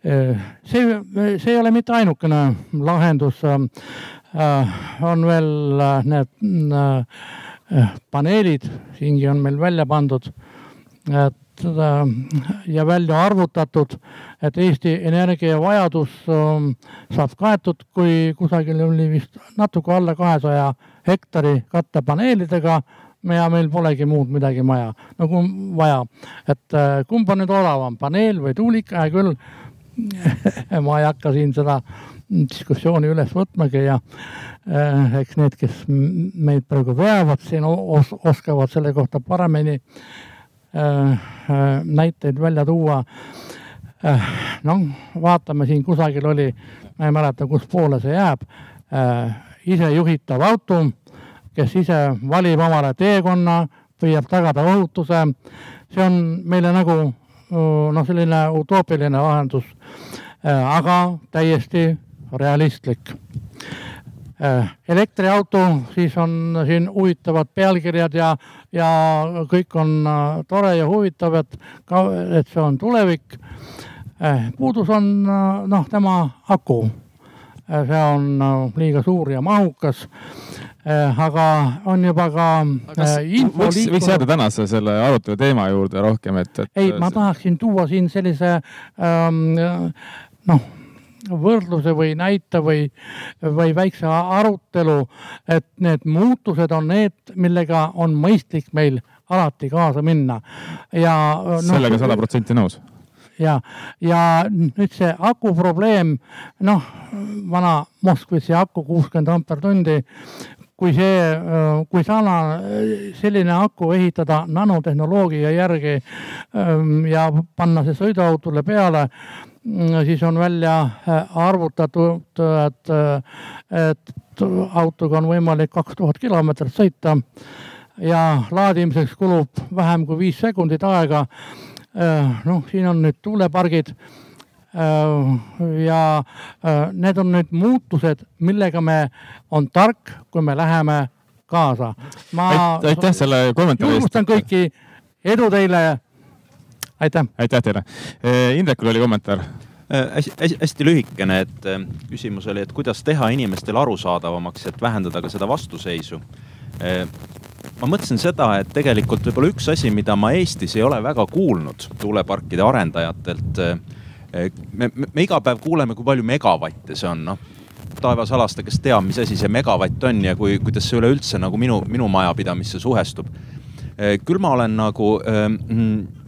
Speaker 10: See, see ei ole mitte ainukene lahendus. Äh, on veel äh, need äh, paneelid, siingi on meil välja pandud, et ja välja arvutatud, et Eesti energiavajadus saab kaetud, kui kusagil oli vist natuke alla kahesaja hektari kattepaneelidega ja meil polegi muud midagi maja, nagu vaja. et kumb on nüüd odavam, paneel või tuulik, hea küll ma ei hakka siin seda diskussiooni üles võtmagi ja äh, eks need, kes meid praegu veavad siin os, oskavad selle kohta paremini äh, äh, näiteid välja tuua äh,. noh, vaatame siin kusagil oli, ma ei mäleta, kus poole see jääb äh,, isejuhitav auto, kes ise valib omale teekonna, püüab tagada ohutuse. see on meile nagu noh, selline utoopiline lahendus, äh, aga täiesti realistlik. Äh, elektriauto, siis on siin huvitavad pealkirjad ja, ja kõik on äh, tore ja huvitav, et ka, et see on tulevik. puudus on noh, tema aku. see on liiga suur ja mahukas aga on juba ka
Speaker 2: kas info võiks, võiks jääda tänase selle arutelu teema juurde rohkem, et, et.
Speaker 10: ei, ma tahaksin tuua siin sellise ähm, noh võrdluse või näite või, või väikse arutelu, et need muutused on need, millega on mõistlik meil alati kaasa minna ja
Speaker 2: no,. sellega sada protsenti nõus
Speaker 10: ja, ja nüüd see aku probleem, noh, vana Moskvitši aku kuuskümmend ampertundi, kui see, kui sana, selline aku ehitada nanotehnoloogia järgi ja panna see sõiduautole peale, siis on välja äh, arvutatud, et, äh, et autoga on võimalik kaks tuhat kilomeetrit sõita ja laadimiseks kulub vähem kui viis sekundit aega. noh, siin on nüüd tuulepargid Äh, ja äh, need on nüüd muutused, millega me, on tark, kui me läheme kaasa.
Speaker 2: ma aitäh selle kommentaari
Speaker 10: eest. julgustan kõiki, edu teile. Aitäh.
Speaker 2: aitäh teile. Indrekul oli kommentaar
Speaker 4: hästi, hästi, hästi lühikene, et küsimus oli, et kuidas teha inimestele arusaadavamaks, et vähendada ka seda vastuseisu. ma mõtlesin seda, et tegelikult võib-olla üks asi, mida ma Eestis ei ole väga kuulnud tuuleparkide arendajatelt me, me, me iga päev kuuleme, kui palju megavatte see on, noh. taevas alasta, kes teab, mis asi see megavatt on ja kui, kuidas see üleüldse nagu minu, minu majapidamisse suhestub. Küll ma olen nagu ähm,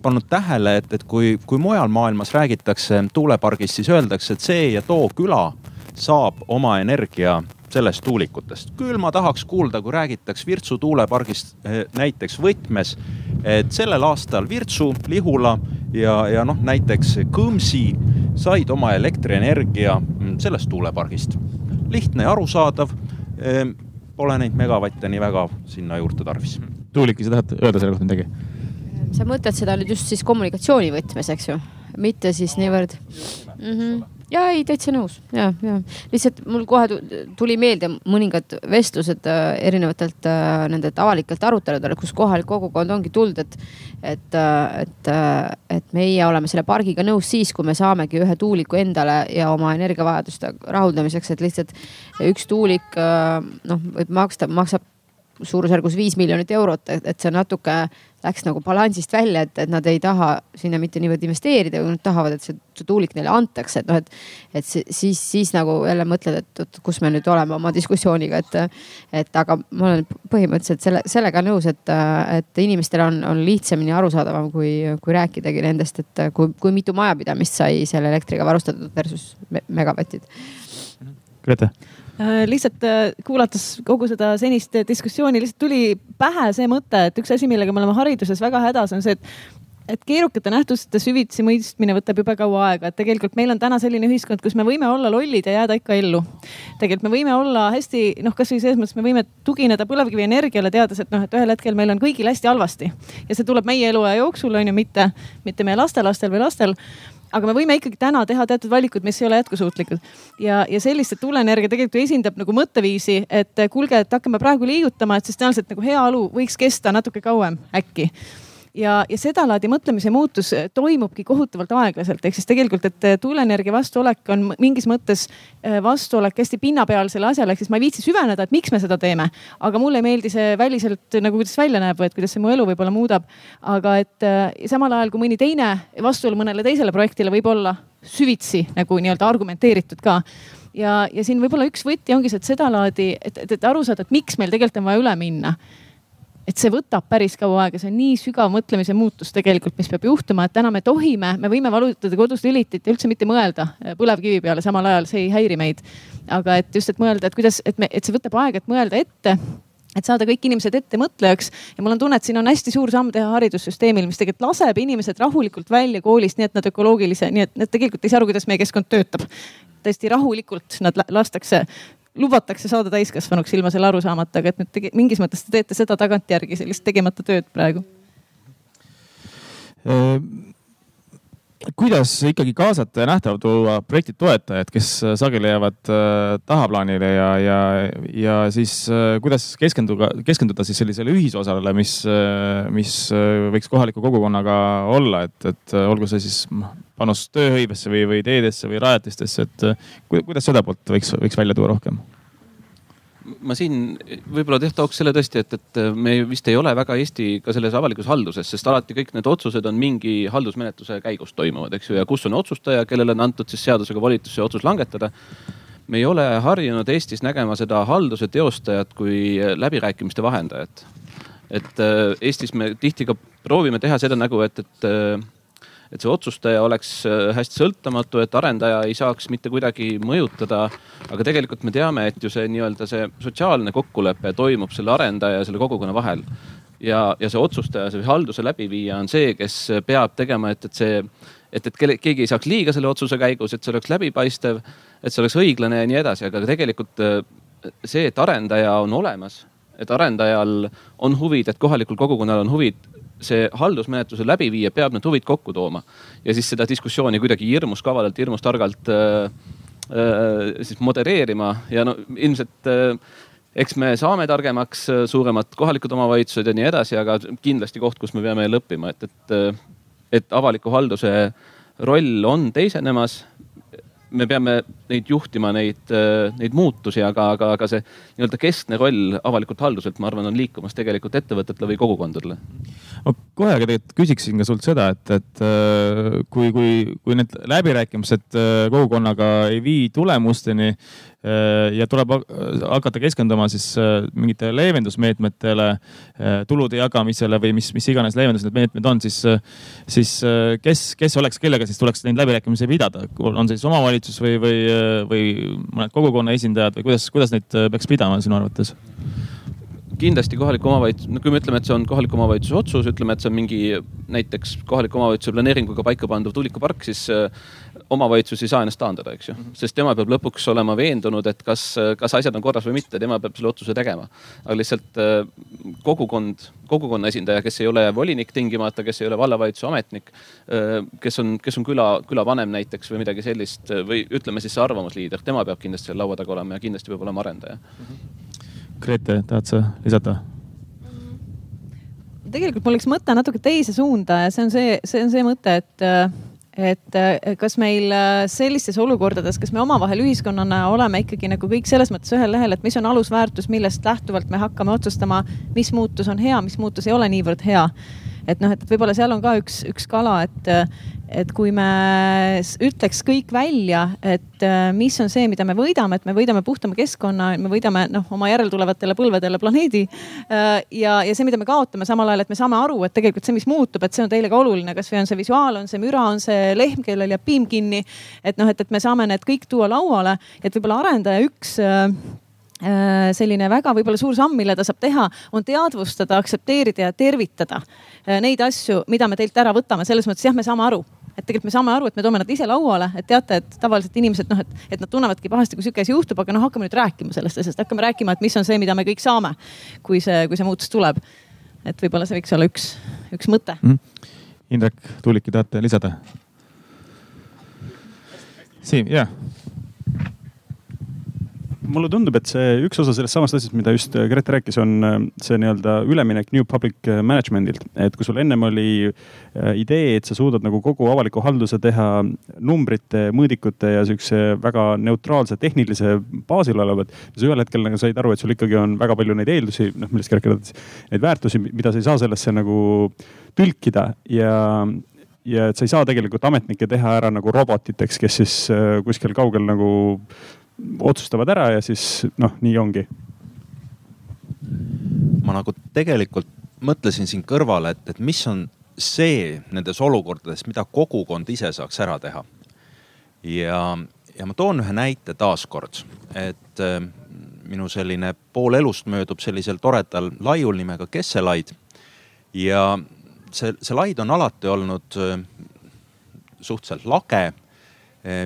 Speaker 4: pannud tähele, et, et kui, kui mujal maailmas räägitakse tuulepargist, siis öeldakse, et see ja too küla saab oma energia sellest tuulikutest. küll ma tahaks kuulda, kui räägitaks Virtsu tuulepargist eh, näiteks võtmes, et sellel aastal Virtsu, Lihula ja, ja noh, näiteks Kõmsi said oma elektrienergia mm, sellest tuulepargist. lihtne ja arusaadav. Eh, pole neid megavatte nii väga sinna juurde tarvis.
Speaker 2: Tuuliki, sa tahad öelda selle kohta midagi?
Speaker 5: sa mõtled seda nüüd just siis kommunikatsiooni võtmes, eks ju, mitte siis niivõrd mm. -hmm ja ei, täitsa nõus ja, ja lihtsalt mul kohe tuli meelde mõningad vestlused äh, erinevatelt äh, nendelt avalikelt aruteludelt, kus kohalik kogukond ongi tulnud, et, et, äh, et, et meie oleme selle pargiga nõus siis, kui me saamegi ühe tuuliku endale ja oma energiavajaduste rahuldamiseks, et lihtsalt üks tuulik noh, võib maksta, maksab suurusjärgus viis miljonit eurot, et see natuke läks nagu balansist välja, et, et nad ei taha sinna mitte niivõrd investeerida, kui nad tahavad, et see, see tuulik neile antakse, et noh, et. et siis, siis nagu jälle mõtled, et oot, kus me nüüd oleme oma diskussiooniga, et, et aga ma olen põhimõtteliselt selle, sellega nõus, et, et inimestel on, on lihtsamini arusaadavam, kui, kui rääkidagi nendest, et kui, kui mitu majapidamist sai selle elektriga varustatud versus megavatid.
Speaker 2: Grete
Speaker 3: lihtsalt äh, kuulates kogu seda senist diskussiooni, lihtsalt tuli pähe see mõte, et üks asi, millega me oleme hariduses väga hädas, on see, et et keerukate nähtuste süvitsi mõistmine võtab jube kaua aega, et tegelikult meil on täna selline ühiskond, kus me võime olla lollid ja jääda ikka ellu. tegelikult me võime olla hästi noh, kasvõi selles mõttes me võime tugineda põlevkivienergiale, teades, et noh, et ühel hetkel meil on kõigil hästi halvasti. Ja see tuleb meie eluaja jooksul on ju, mitte, mitte meie lastelastel või lastel aga me võime ikkagi täna teha teatud valikud, mis ei ole jätkusuutlikud. ja, ja sellist, et tuuleenergia tegelikult esindab nagu mõtteviisi, et kuulge, et hakkame praegu liigutama, et siis tõenäoliselt nagu heaolu võiks kesta natuke kauem äkki ja, ja sedalaadi mõtlemise muutus eh, toimubki kohutavalt aeglaselt, ehk siis tegelikult, et eh, tuuleenergia vastuolek on mingis mõttes eh, vastuolek hästi pinnapealsele asjale, ehk siis ma ei viitsi süveneda, et miks me seda teeme. aga mulle ei meeldi see väliselt nagu kuidas välja näeb või et kuidas see mu elu võib-olla muudab. aga et samal ajal kui mõni teine vastuolu mõnele teisele projektile võib olla süvitsi nagu nii-öelda argumenteeritud ka ja, ja siin võib-olla üks võti ongi see, et sedalaadi, et, et, et aru saada, et miks meil tegelikult on vaja üle minna et see võtab päris kaua aega, see on nii sügav mõtlemise muutus tegelikult, mis peab juhtuma, et täna me tohime, me võime valutada kodus lülitit ja üldse mitte mõelda äh, põlevkivi peale, samal ajal see ei häiri meid. aga et just, et mõelda, et kuidas, et me, et see võtab aega, et mõelda ette et saada kõik inimesed ettemõtlejaks ja mul on tunne, et siin on hästi suur samm teha haridussüsteemil, mis tegelikult laseb inimesed rahulikult välja koolist, nii et nad ökoloogilise, nii et nad tegelikult ei saa aru, kuidas meie keskkond töötab. täiesti rahulikult nad lastakse lubatakse saada täiskasvanuks ilma selle aru saamata, aga et nüüd tege, mingis mõttes te teete seda tagantjärgi sellist tegemata tööd praegu?
Speaker 2: Äh, kuidas ikkagi kaasata ja nähtavalt tuua projekti toetajad, kes sageli jäävad äh, tahaplaanile ja, ja, ja siis äh, kuidas keskenduda, keskenduda siis sellisele ühisosale, mis äh,, mis äh, võiks kohaliku kogukonnaga olla, et, et äh, olgu see siis noh, panus tööhõivesse või, või teedesse või rajatistesse, et äh, kuidas seda poolt võiks, võiks välja tuua rohkem?
Speaker 1: Ma siin võib-olla tooks selle tõesti, et, et me vist ei ole väga Eesti ka selles avalikus halduses, sest alati kõik need otsused on mingi haldusmenetluse käigus toimuvad, eks ju, ja kus on otsustaja, kellele on antud siis seadusega volitus see otsus langetada. me ei ole harjunud Eestis nägema seda halduse teostajat kui läbirääkimiste vahendajat. et Eestis me tihti ka proovime teha seda nägu, et, et et see otsustaja oleks äh, hästi sõltumatu, et arendaja ei saaks mitte kuidagi mõjutada. aga tegelikult me teame, et ju see nii-öelda see sotsiaalne kokkulepe toimub selle arendaja ja selle kogukonna vahel. ja, ja see otsustaja, see halduse läbiviija on see, kes peab tegema, et, et see, et, et kelle, keegi ei saaks liiga selle otsuse käigus, et see oleks läbipaistev, et see oleks õiglane ja nii edasi, aga tegelikult äh, see, et arendaja on olemas et arendajal on huvid, et kohalikul kogukonnal on huvid see haldusmenetluse läbiviija peab need huvid kokku tooma. Ja siis seda diskussiooni kuidagi hirmus kavalalt, hirmus targalt äh, äh, siis modereerima. Ja no ilmselt äh, eks me saame targemaks, äh, suuremad kohalikud omavalitsused ja nii edasi, aga kindlasti koht, kus me peame jälle õppima, et, et, äh, et avaliku halduse roll on teisenemas me peame neid juhtima, neid, äh, neid muutusi, aga, aga, aga see nii-öelda keskne roll avalikult halduselt, ma arvan, on liikumas tegelikult ettevõtetele või kogukondadele.
Speaker 2: ma kohe tegelikult küsiksin ka sult seda, et, et äh, kui, kui, kui need läbirääkimised äh, kogukonnaga ei vii tulemusteni ja tuleb hakata keskenduma siis mingitele leevendusmeetmetele, tulude jagamisele või mis, mis iganes leevendus need meetmed on, siis, siis kes, kes oleks, kellega siis tuleks neid läbirääkimisi pidada, on see siis omavalitsus või, või, või mõned kogukonna esindajad või kuidas, kuidas neid peaks pidama sinu arvates?
Speaker 1: kindlasti kohalik omavalitsus, no kui me ütleme, et see on kohaliku omavalitsuse otsus, ütleme, et see on mingi näiteks kohaliku omavalitsuse planeeringuga paika pandud tuulikupark, siis äh, omavalitsus ei saa ennast taandada, eks ju. Mhm. sest tema peab lõpuks olema veendunud, et kas, kas asjad on korras või mitte, tema peab selle otsuse tegema. aga lihtsalt äh, kogukond, kogukonna esindaja, kes ei ole volinik tingimata, kes ei ole vallavalitsuse ametnik, äh, kes on, kes on küla, külavanem näiteks või midagi sellist või ütleme siis see arvamusliider, tema peab kindlasti seal laua taga olema ja kindlasti peab olema arendaja mm. -hmm
Speaker 2: Grete, tahad sa lisada?
Speaker 3: tegelikult mul läks mõte natuke teise suunda ja see on see, see on see mõte, et et kas meil sellistes olukordades, kas me omavahel ühiskonnana oleme ikkagi nagu kõik selles mõttes ühel lehel, et mis on alusväärtus, millest lähtuvalt me hakkame otsustama, mis muutus on hea, mis muutus ei ole niivõrd hea. Et noh, et võib-olla seal on ka üks, üks kala, et, et kui me ütleks kõik välja, et mis on see, mida me võidame, et me võidame puhtama keskkonna, me võidame noh, oma järeltulevatele põlvedele planeedi. Äh, ja, ja see, mida me kaotame samal ajal, et me saame aru, et tegelikult see, mis muutub, et see on teile ka oluline, kasvõi on see visuaal, on see müra, on see lehm, kellel jääb piim kinni. et noh, et, et me saame need kõik tuua lauale, et võib-olla arendaja üks äh, selline väga võib-olla suur samm, mille ta saab teha, on teadvustada, aktsepteerida ja tervitada neid asju, mida me teilt ära võtame, selles mõttes jah, me saame aru. Et tegelikult me saame aru, et me toome nad ise lauale, et teate, et tavaliselt inimesed noh, et, et nad tunnevadki pahasti, kui sihuke asi juhtub, aga noh, hakkame nüüd rääkima sellest asjast, hakkame rääkima, et mis on see, mida me kõik saame, kui see, kui see muutus tuleb. et võib-olla see võiks olla üks, üks mõte. Mm..
Speaker 2: Indrek, Tuulik, tahate lisada? Siim, jah
Speaker 6: mulle tundub, et see üks osa sellest samast asjast, mida just äh, Grete rääkis, on äh, see nii-öelda üleminek New Public äh, Management'ilt. et kui sul ennem oli idee, et sa suudad nagu kogu avaliku halduse teha numbrite, mõõdikute ja sihukese väga neutraalse tehnilise baasil olevat. siis ühel hetkel nagu said aru, et sul ikkagi on väga palju neid eeldusi, noh millest Grete rääkis, neid väärtusi, mida sa ei saa sellesse nagu tõlkida ja ja et sa ei saa tegelikult ametnikke teha ära nagu robotiteks, kes siis kuskil kaugel nagu otsustavad ära ja siis noh, nii ongi.
Speaker 4: ma nagu tegelikult mõtlesin siin kõrvale, et, et mis on see nendes olukordades, mida kogukond ise saaks ära teha. ja, ja ma toon ühe näite taaskord, et äh, minu selline pool elust möödub sellisel toredal laiul nimega Kesselaid. ja see, see laid on alati olnud äh, suhteliselt lage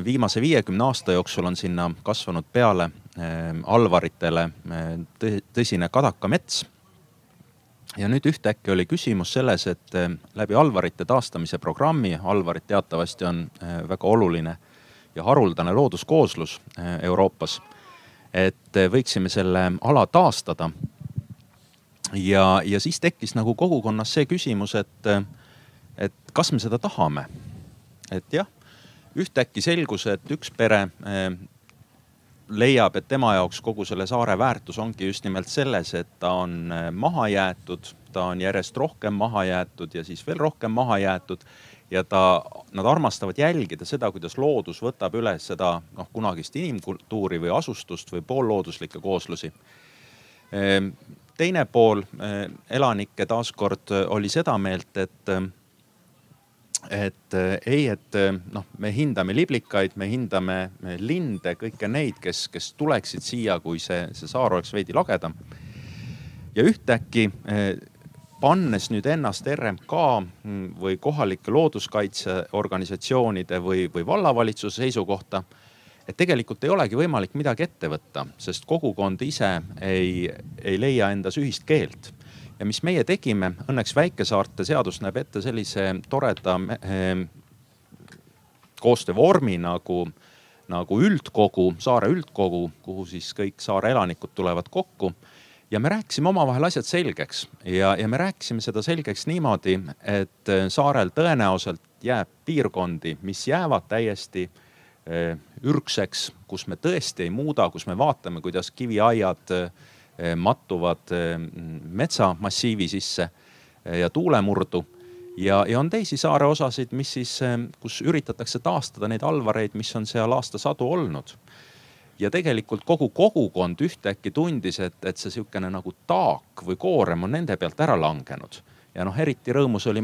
Speaker 4: viimase viiekümne aasta jooksul on sinna kasvanud peale eh, alvaritele eh, tõsine kadakamets. ja nüüd ühtäkki oli küsimus selles, et läbi alvarite taastamise programmi, alvarid teatavasti on väga oluline ja haruldane looduskooslus Euroopas. et võiksime selle ala taastada. ja, ja siis tekkis nagu kogukonnas see küsimus, et, et kas me seda tahame. et jah ühtäkki selgus, et üks pere eh, leiab, et tema jaoks kogu selle saare väärtus ongi just nimelt selles, et ta on eh, maha jäetud, ta on järjest rohkem maha jäetud ja siis veel rohkem maha jäetud. ja ta, nad armastavad jälgida seda, kuidas loodus võtab üles seda noh, kunagist inimkultuuri või asustust või poollooduslikke kooslusi. Eh, teine pool elanikke taaskord oli seda meelt, et et äh, ei, et äh, noh, me hindame liblikaid, me hindame linde, kõiki neid, kes, kes tuleksid siia, kui see, see saar oleks veidi lagedam. ja ühtäkki pannes nüüd ennast RMK mm, või kohalike looduskaitseorganisatsioonide või, või vallavalitsuse seisukohta, et tegelikult ei olegi võimalik midagi ette võtta, sest kogukond ise ei, ei leia endas ühist keelt ja mis meie tegime, õnneks väikesaarte seadus näeb ette sellise toreda eh, koostöövormi nagu, nagu üldkogu, saare üldkogu, kuhu siis kõik saare elanikud tulevad kokku. Ja me rääkisime omavahel asjad selgeks. Ja, ja me rääkisime seda selgeks niimoodi, et saarel tõenäoliselt jääb piirkondi, mis jäävad täiesti eh, ürgseks, kus me tõesti ei muuda, kus me vaatame, kuidas kiviaiad eh, Eh, mattuvad eh, metsamassiivi sisse. ja tuulemurdu ja, ja on teisi saare osasid, mis siis, kus üritatakse taastada neid alvareid, mis on seal aastasadu olnud ja tegelikult kogu kogukond ühtäkki tundis, et, et see sihukene nagu taak või koorem on nende pealt ära langenud. ja noh, eriti rõõmus oli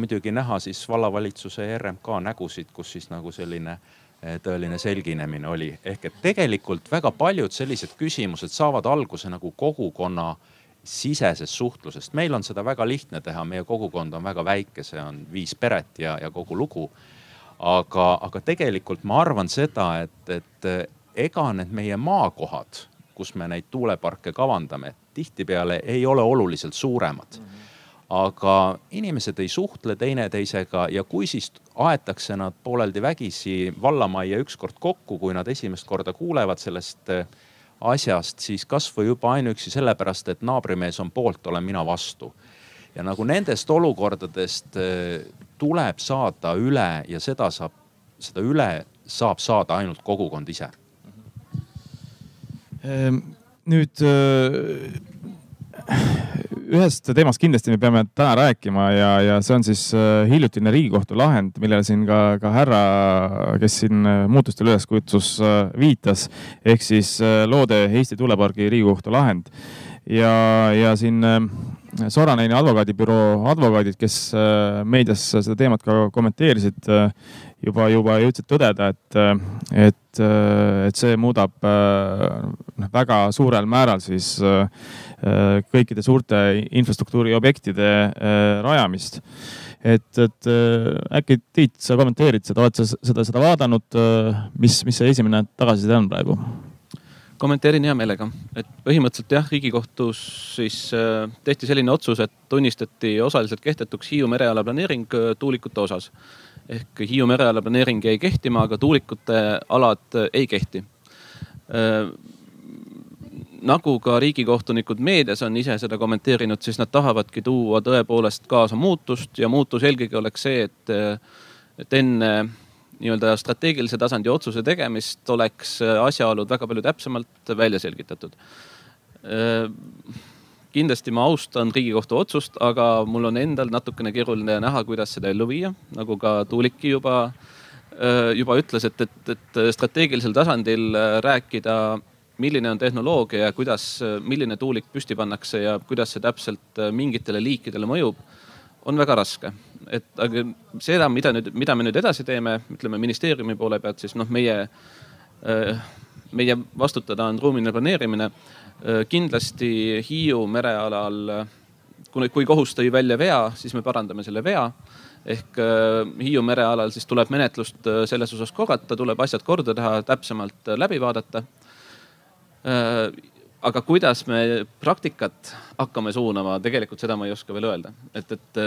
Speaker 4: vallavalitsuse ja RMK nägusid, kus siis nagu selline eh, tõeline selginemine oli. ehk et tegelikult väga paljud sellised küsimused saavad alguse nagu kogukonna sisesest suhtlusest. meil on seda väga lihtne teha, meie kogukond on väga väike, see on viis peret ja, ja kogu lugu. aga, aga tegelikult ma arvan seda, et, et ega need meie maakohad, kus me neid tuuleparke kavandame, tihtipeale ei ole oluliselt suuremad mm. -hmm aga inimesed ei suhtle teineteisega ja kui siis aetakse nad pooleldi vägisi vallamajja ükskord kokku, kui nad esimest korda kuulevad sellest äh, asjast, siis kasvõi juba ainuüksi sellepärast, et naabrimees on poolt, olen mina vastu. ja nagu nendest olukordadest äh, tuleb saada üle ja seda saab, seda üle saab saada ainult kogukond ise
Speaker 2: Ehm, nüüd äh, ühest teemast kindlasti me peame täna rääkima ja, ja see on siis äh, hiljutine Riigikohtu lahend, millele siin ka, ka härra, kes siin äh, muutustele üles kutsus, viitas. ehk siis loode Eesti tuulepargi Riigikohtu lahend ja, ja siin Soraneini advokaadibüroo advokaadid, kes meedias seda teemat ka kommenteerisid, juba, juba jõudsid tõdeda, et, et, et see muudab noh, väga suurel määral siis kõikide suurte infrastruktuuriobjektide rajamist. et, et äkki Tiit, sa kommenteerid seda, oled sa seda, seda vaadanud, mis, mis see esimene tagasiside on praegu?
Speaker 1: Kommenteerin hea meelega, et põhimõtteliselt jah, riigikohtus siis tehti selline otsus, et tunnistati osaliselt kehtetuks Hiiu mereala planeering tuulikute osas ehk Hiiu mereala planeering jäi kehtima, aga tuulikute alad ei kehti. Äh, nagu ka riigikohtunikud meedias on ise seda kommenteerinud, siis nad tahavadki tuua tõepoolest kaasa muutust ja muutus eelkõige oleks see, et, et enne nii-öelda strateegilise tasandi otsuse tegemist oleks asjaolud väga palju täpsemalt välja selgitatud. Äh, kindlasti ma austan Riigikohtu otsust, aga mul on endal natukene keeruline näha, kuidas seda ellu viia, nagu ka Tuuliki juba, äh, juba ütles, et, et, et strateegilisel tasandil äh, rääkida, milline on tehnoloogia ja kuidas, milline tuulik püsti pannakse ja kuidas see täpselt äh, mingitele liikidele mõjub, on väga raske. et aga seda, mida nüüd, mida me nüüd edasi teeme, ütleme ministeeriumi poole pealt, siis noh, meie, meie vastutada on ruumiline planeerimine Äh, kindlasti Hiiu merealal, kui, kui kohus tõi välja vea, siis me parandame selle vea. ehk äh, Hiiu merealal siis tuleb menetlust äh, selles osas korrata, tuleb asjad korda teha, täpsemalt läbi vaadata. Aga kuidas me praktikat hakkame suunama, tegelikult seda ma ei oska veel öelda. et, et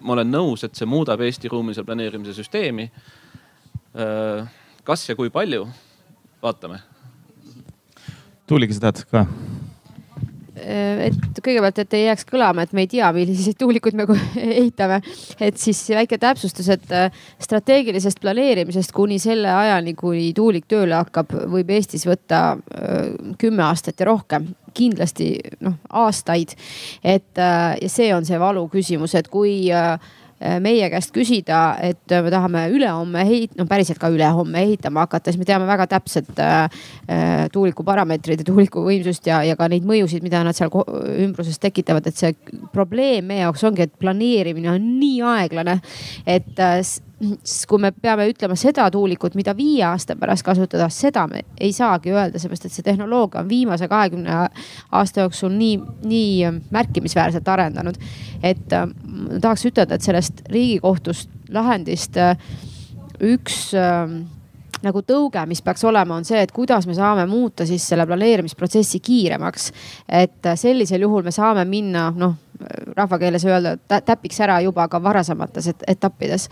Speaker 1: ma olen nõus, et see muudab Eesti ruumilise planeerimise süsteemi. kas ja kui palju, vaatame
Speaker 2: Tuuliki, sa tahad ka?
Speaker 5: Äh, et kõigepealt, et ei jääks kõlama, et me ei tea, milliseid tuulikuid me ehitame. et siis väike täpsustus, et äh, strateegilisest planeerimisest kuni selle ajani, kui tuulik tööle hakkab, võib Eestis võtta äh, kümme aastat ja rohkem kindlasti noh aastaid. et ja see on see valu küsimus, et kui äh, meie käest küsida, et me tahame ülehomme heit-, no päriselt ka ülehomme ehitama hakata, siis me teame väga täpselt äh, äh tuuliku parameetreid ja tuuliku võimsust ja, ja ka neid mõjusid, mida nad seal ümbruses tekitavad, et see probleem meie jaoks ongi, et planeerimine on nii aeglane, et äh, siis kui me peame ütlema seda tuulikut, mida viie aasta pärast kasutada, seda me ei saagi öelda, seepärast et see tehnoloogia on viimase kahekümne aasta jooksul nii, nii märkimisväärselt arendanud. et äh, tahaks ütelda, et sellest Riigikohtust lahendist äh, üks äh, nagu tõuge, mis peaks olema, on see, et kuidas me saame muuta siis selle planeerimisprotsessi kiiremaks. et sellisel juhul me saame minna, noh rahvakeeles öelda, täpiks ära juba ka varasemates etappides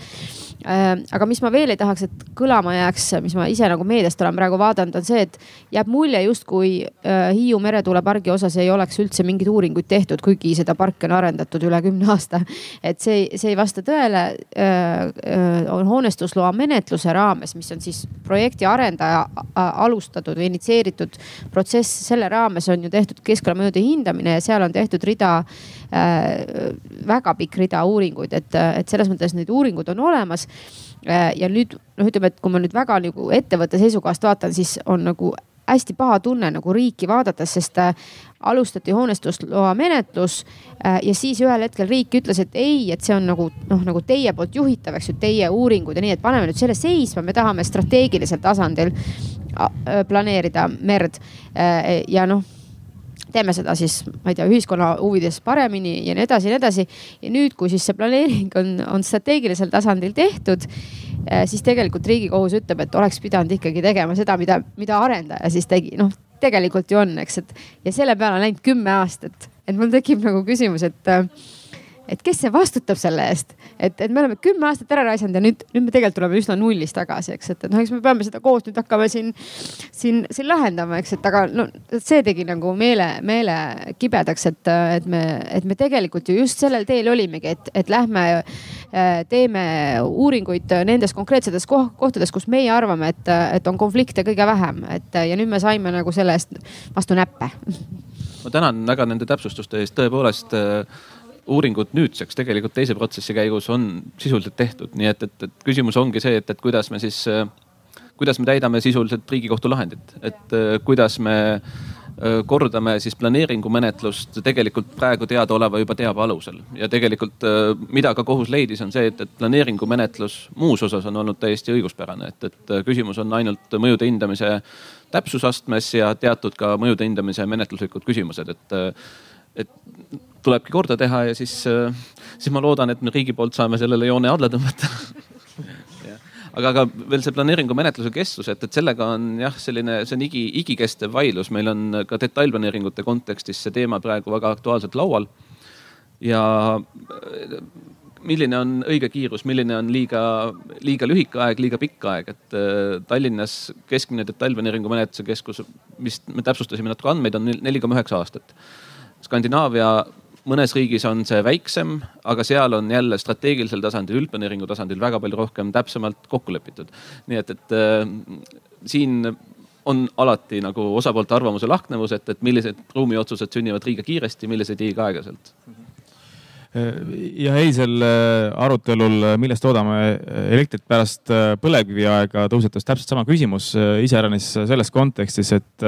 Speaker 5: Äh, aga mis ma veel ei tahaks, et kõlama jääks, mis ma ise nagu meediast olen praegu vaadanud, on see, et jääb mulje justkui äh, Hiiu meretuulepargi osas ei oleks üldse mingeid uuringuid tehtud, kuigi seda parki on arendatud üle kümne aasta. et see, see ei vasta tõele. Äh, on hoonestusloa menetluse raames, mis on siis projekti arendaja alustatud või initsieeritud protsess, selle raames on ju tehtud keskkonnamõjude hindamine ja seal on tehtud rida väga pikk rida uuringuid, et, et selles mõttes need uuringud on olemas. ja nüüd noh, ütleme, et kui ma nüüd väga nagu ettevõtte seisukohast vaatan, siis on nagu hästi paha tunne nagu riiki vaadates, sest äh, alustati hoonestusloa menetlus äh, ja siis ühel hetkel riik ütles, et ei, et see on nagu noh, nagu teie poolt juhitav, eks ju, teie uuringud ja nii, et paneme nüüd selle seisma, me tahame strateegilisel tasandil äh, planeerida merd ja noh teeme seda siis, ma ei tea, ühiskonna huvides paremini ja nii edasi ja nii edasi. ja nüüd, kui siis see planeering on, on strateegilisel tasandil tehtud, siis tegelikult riigikohus ütleb, et oleks pidanud ikkagi tegema seda, mida, mida arendaja siis tegi, noh tegelikult ju on, eks, et ja selle peale on läinud kümme aastat, et mul tekib nagu küsimus, et et kes see vastutab selle eest, et, et me oleme kümme aastat ära raisanud ja nüüd, nüüd me tegelikult tuleme üsna nullist tagasi, eks, et, et noh, eks me peame seda koos nüüd hakkama siin, siin, siin lahendama, eks, et aga no see tegi nagu meele, meele kibedaks, et, et me, et me tegelikult ju just sellel teel olimegi, et, et lähme äh, teeme uuringuid nendes konkreetsetes kohtades, kus meie arvame, et, et on konflikte kõige vähem, et ja nüüd me saime nagu selle eest vastu näppe.
Speaker 1: ma tänan väga nende täpsustuste eest, tõepoolest äh, uuringud nüüdseks tegelikult teise protsessi käigus on sisuliselt tehtud, nii et, et, et küsimus ongi see, et, et kuidas me siis, kuidas me täidame sisuliselt Riigikohtu lahendit, et kuidas me kordame siis planeeringumenetlust tegelikult praegu teadaoleva juba teabe alusel. Ja tegelikult mida ka kohus leidis, on see, et, et planeeringumenetlus muus osas on olnud täiesti õiguspärane, et, et küsimus on ainult mõjude hindamise täpsusastmes ja teatud ka mõjude hindamise menetluslikud küsimused, et, et tulebki korda teha ja siis, äh, siis ma loodan, et me riigi poolt saame sellele joone alla tõmmata aga, aga veel see planeeringumenetluse kestus, et, et sellega on jah, selline, see on igi, igikestev vaidlus, meil on ka detailplaneeringute kontekstis see teema praegu väga aktuaalselt laual. ja äh, milline on õige kiirus, milline on liiga, liiga lühike aeg, liiga pikk aeg, et äh, Tallinnas keskmine detailplaneeringu menetluse keskus, vist me täpsustasime natuke andmeid, on neli koma üheksa aastat. Skandinaavia mõnes riigis on see väiksem, aga seal on jälle strateegilisel tasandil, üldplaneeringu tasandil väga palju rohkem täpsemalt kokku lepitud. nii et, et äh, siin on alati nagu osapoolte arvamuse lahknevus, et, et millised ruumiotsused sünnivad liiga kiiresti, millised liiga aeglaselt
Speaker 2: ja eilsel äh, arutelul, äh, millest toodame äh, elektrit pärast põlevkiviaega, tõusetus täpselt sama küsimus iseäranis selles kontekstis, et,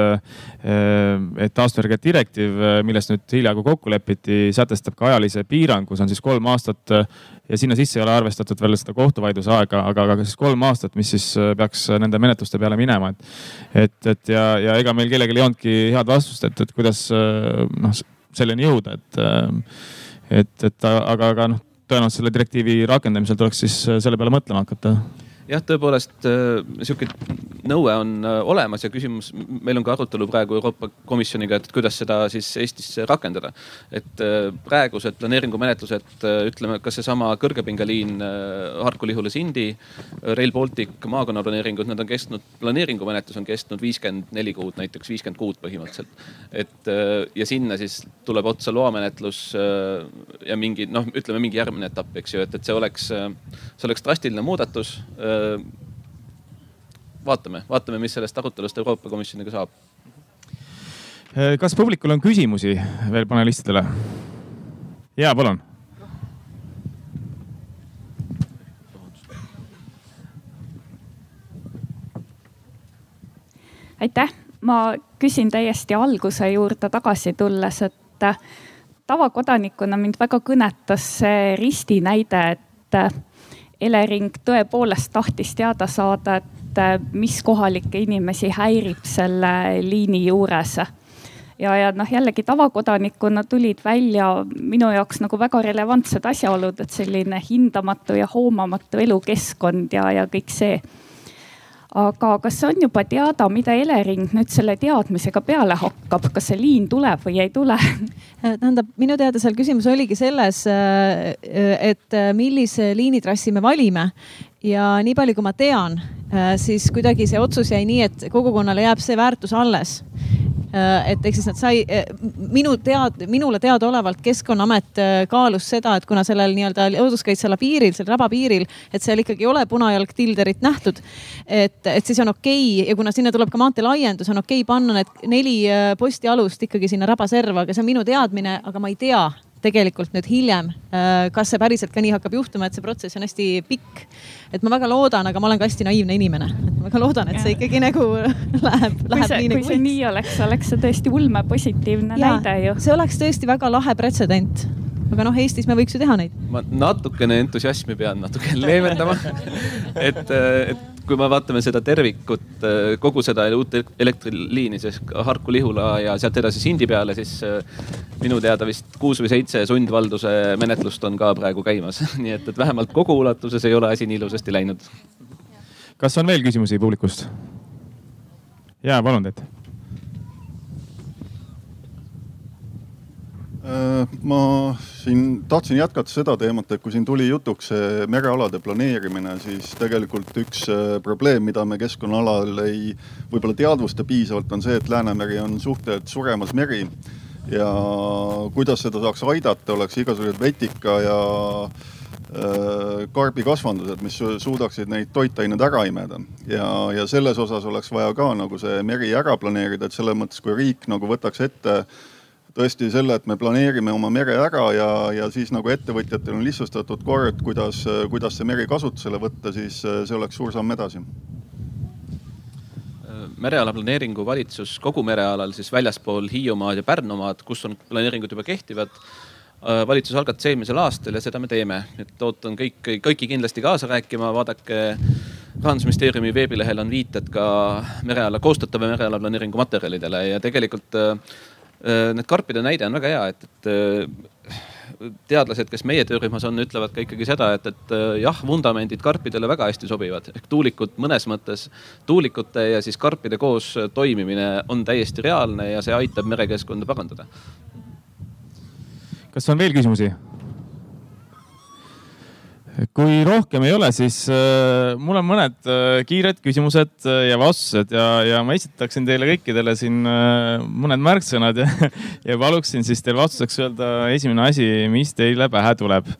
Speaker 2: et taastuvenergia direktiiv, milles nüüd hiljaaegu kokku lepiti, sätestab ka ajalise piirangu, see on siis kolm aastat ja sinna sisse ei ole arvestatud veel seda kohtuvaidluse aega, aga, aga siis kolm aastat, mis siis peaks nende menetluste peale minema, et, et, et ja, ja ega meil kellelgi ei olnudki head vastust, et, et kuidas noh selleni jõuda, et et, et aga, aga noh, tõenäoliselt selle direktiivi rakendamisel tuleks siis äh, selle peale mõtlema hakata
Speaker 1: jah, tõepoolest äh, sihuke nõue on äh, olemas ja küsimus, meil on ka arutelu praegu Euroopa Komisjoniga, et kuidas seda siis Eestis rakendada. et äh, praegused planeeringumenetlused, ütleme, kas seesama kõrgepingeliin Harku-Lihula-Sindi, Rail Baltic maakonnaplaneeringud, need on kestnud, planeeringumenetlus on kestnud viiskümmend neli kuud, näiteks viiskümmend kuud põhimõtteliselt. et ja sinna siis tuleb otsa loamenetlus ja mingi noh, ütleme mingi järgmine etapp, eks ju, et, et see oleks, see oleks drastiline muudatus vaatame, vaatame, mis sellest arutelust Euroopa Komisjoniga saab.
Speaker 2: kas publikul on küsimusi veel panelistidele? ja palun.
Speaker 11: aitäh, ma küsin täiesti alguse juurde tagasi tulles, et tavakodanikuna mind väga kõnetas see risti näide, et Elering tõepoolest tahtis teada saada, et äh, mis kohalikke inimesi häirib selle liini juures. ja, ja noh, jällegi tavakodanikuna tulid välja minu jaoks nagu väga relevantsed asjaolud, et selline hindamatu ja hoomamatu elukeskkond ja, ja kõik see aga kas on juba teada, mida Elering nüüd selle teadmisega peale hakkab, kas see liin tuleb või ei tule?
Speaker 3: tähendab, minu teada seal küsimus oligi selles, äh, et millise liinitrassi me valime. Ja nii palju, kui ma tean, äh, siis kuidagi see otsus jäi nii, et kogukonnale jääb see väärtus alles. Äh, et ehk siis nad sai, äh, minu tead, minule teadaolevalt Keskkonnaamet äh, kaalus seda, et kuna sellel nii-öelda looduskaitseala piiril, seal rabapiiril, et seal ikkagi ei ole punajalg tilderit nähtud. et, et siis on okei okay, ja kuna sinna tuleb ka maantee laiendus, on okei okay panna need neli postialust ikkagi sinna rabaserva, aga see on minu teadmine, aga ma ei tea tegelikult nüüd hiljem, äh, kas see päriselt ka nii hakkab juhtuma, et see protsess on hästi pikk. et ma väga loodan, aga ma olen ka hästi naiivne inimene, et ma väga loodan, et see ikkagi nagu läheb, läheb
Speaker 11: see,
Speaker 3: nii nagu
Speaker 11: võiks. kui see nii oleks, oleks see tõesti ulmepositiivne
Speaker 3: ja,
Speaker 11: näide ju.
Speaker 3: see oleks tõesti väga lahe pretsedent aga noh, Eestis me võiks ju teha neid.
Speaker 1: ma natukene entusiasmi pean natuke leevendama et, et kui me vaatame seda tervikut, kogu seda uut elektriliini, siis Harku-Lihula ja sealt edasi Sindi peale, siis minu teada vist kuus või seitse sundvalduse menetlust on ka praegu käimas. nii et, et vähemalt kogu ulatuses ei ole asi nii ilusasti läinud.
Speaker 2: kas on veel küsimusi publikust? ja palun teid
Speaker 9: ma siin tahtsin jätkata seda teemat, et kui siin tuli jutuks see merealade planeerimine, siis tegelikult üks äh, probleem, mida me keskkonnaalal ei võib-olla teadvusta piisavalt, on see, et Läänemeri on suhteliselt suremas meri. ja kuidas seda saaks aidata, oleks igasugused vetika ja äh, karbikasvandused, mis suudaksid neid toitaineid ära imeda ja, ja selles osas oleks vaja ka nagu see meri ära planeerida, et selles mõttes, kui riik nagu võtaks ette tõesti selle, et me planeerime oma mere ära ja, ja siis nagu ettevõtjatel on lihtsustatud kord, kuidas, kuidas see meri kasutusele võtta, siis see oleks suur samm edasi.
Speaker 1: mereala planeeringu valitsus kogu merealal siis väljaspool Hiiumaad ja Pärnumaad, kus on planeeringud juba kehtivad valitsus algatas eelmisel aastal ja seda me teeme, et ootan kõik, kõiki kindlasti kaasa rääkima, vaadake rahandusministeeriumi veebilehel on viited ka mereala, koostatava mereala planeeringu materjalidele ja tegelikult Äh, need karpide näide on väga hea, et, et äh, teadlased, kes meie töörühmas on, ütlevad ka ikkagi seda, et, et äh, jah, vundamendid karpidele väga hästi sobivad ehk tuulikud mõnes mõttes, tuulikute ja siis karpide koos toimimine on täiesti reaalne ja see aitab merekeskkonda parandada.
Speaker 2: kas on veel küsimusi? Kui rohkem ei ole, siis äh, mul on mõned äh, kiired küsimused äh, ja vastused ja, ja ma esitaksin teile kõikidele siin mõned märksõnad ja, ja paluksin siis teil vastuseks öelda esimene asi, mis teile pähe tuleb.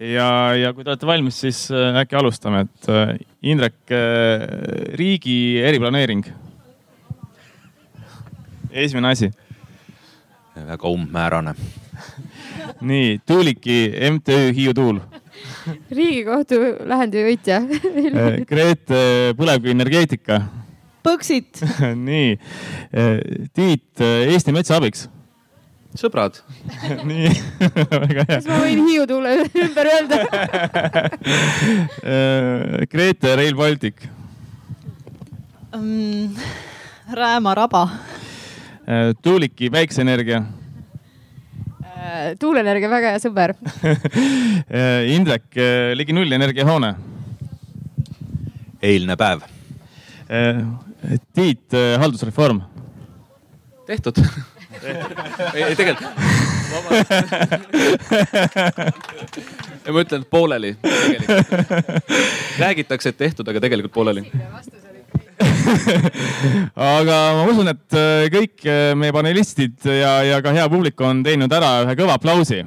Speaker 2: ja, ja kui te olete valmis, siis äkki alustame, et Indrek, riigi eriplaneering. esimene asi.
Speaker 4: väga umbmäärane
Speaker 2: nii, Tuuliki MTÜ Hiiu Tuul
Speaker 5: riigikohtu lahendi võitja
Speaker 2: Grete Põlevkivienergeetika.
Speaker 3: Põxit
Speaker 2: nii, Tiit Eesti Metsa abiks.
Speaker 1: sõbrad
Speaker 2: nii väga hea.
Speaker 5: kas ma võin Hiiu tuule ümber öelda
Speaker 2: Grete Rail Baltic
Speaker 3: um,. Rääma raba.
Speaker 2: Tuuliki päikseenergia
Speaker 5: tuuleenergia väga hea sõber
Speaker 2: Indrek, äh, ligi null energiahoone.
Speaker 4: eilne päev.
Speaker 2: Äh, Tiit, haldusreform.
Speaker 1: tehtud ei, ei tegelikult. ja ma ütlen, et pooleli tegelikult. räägitakse, et tehtud, aga tegelikult pooleli
Speaker 2: aga ma usun, et äh, kõik äh, meie panelistid ja, ja ka hea publik on teinud ära ühe kõva aplausi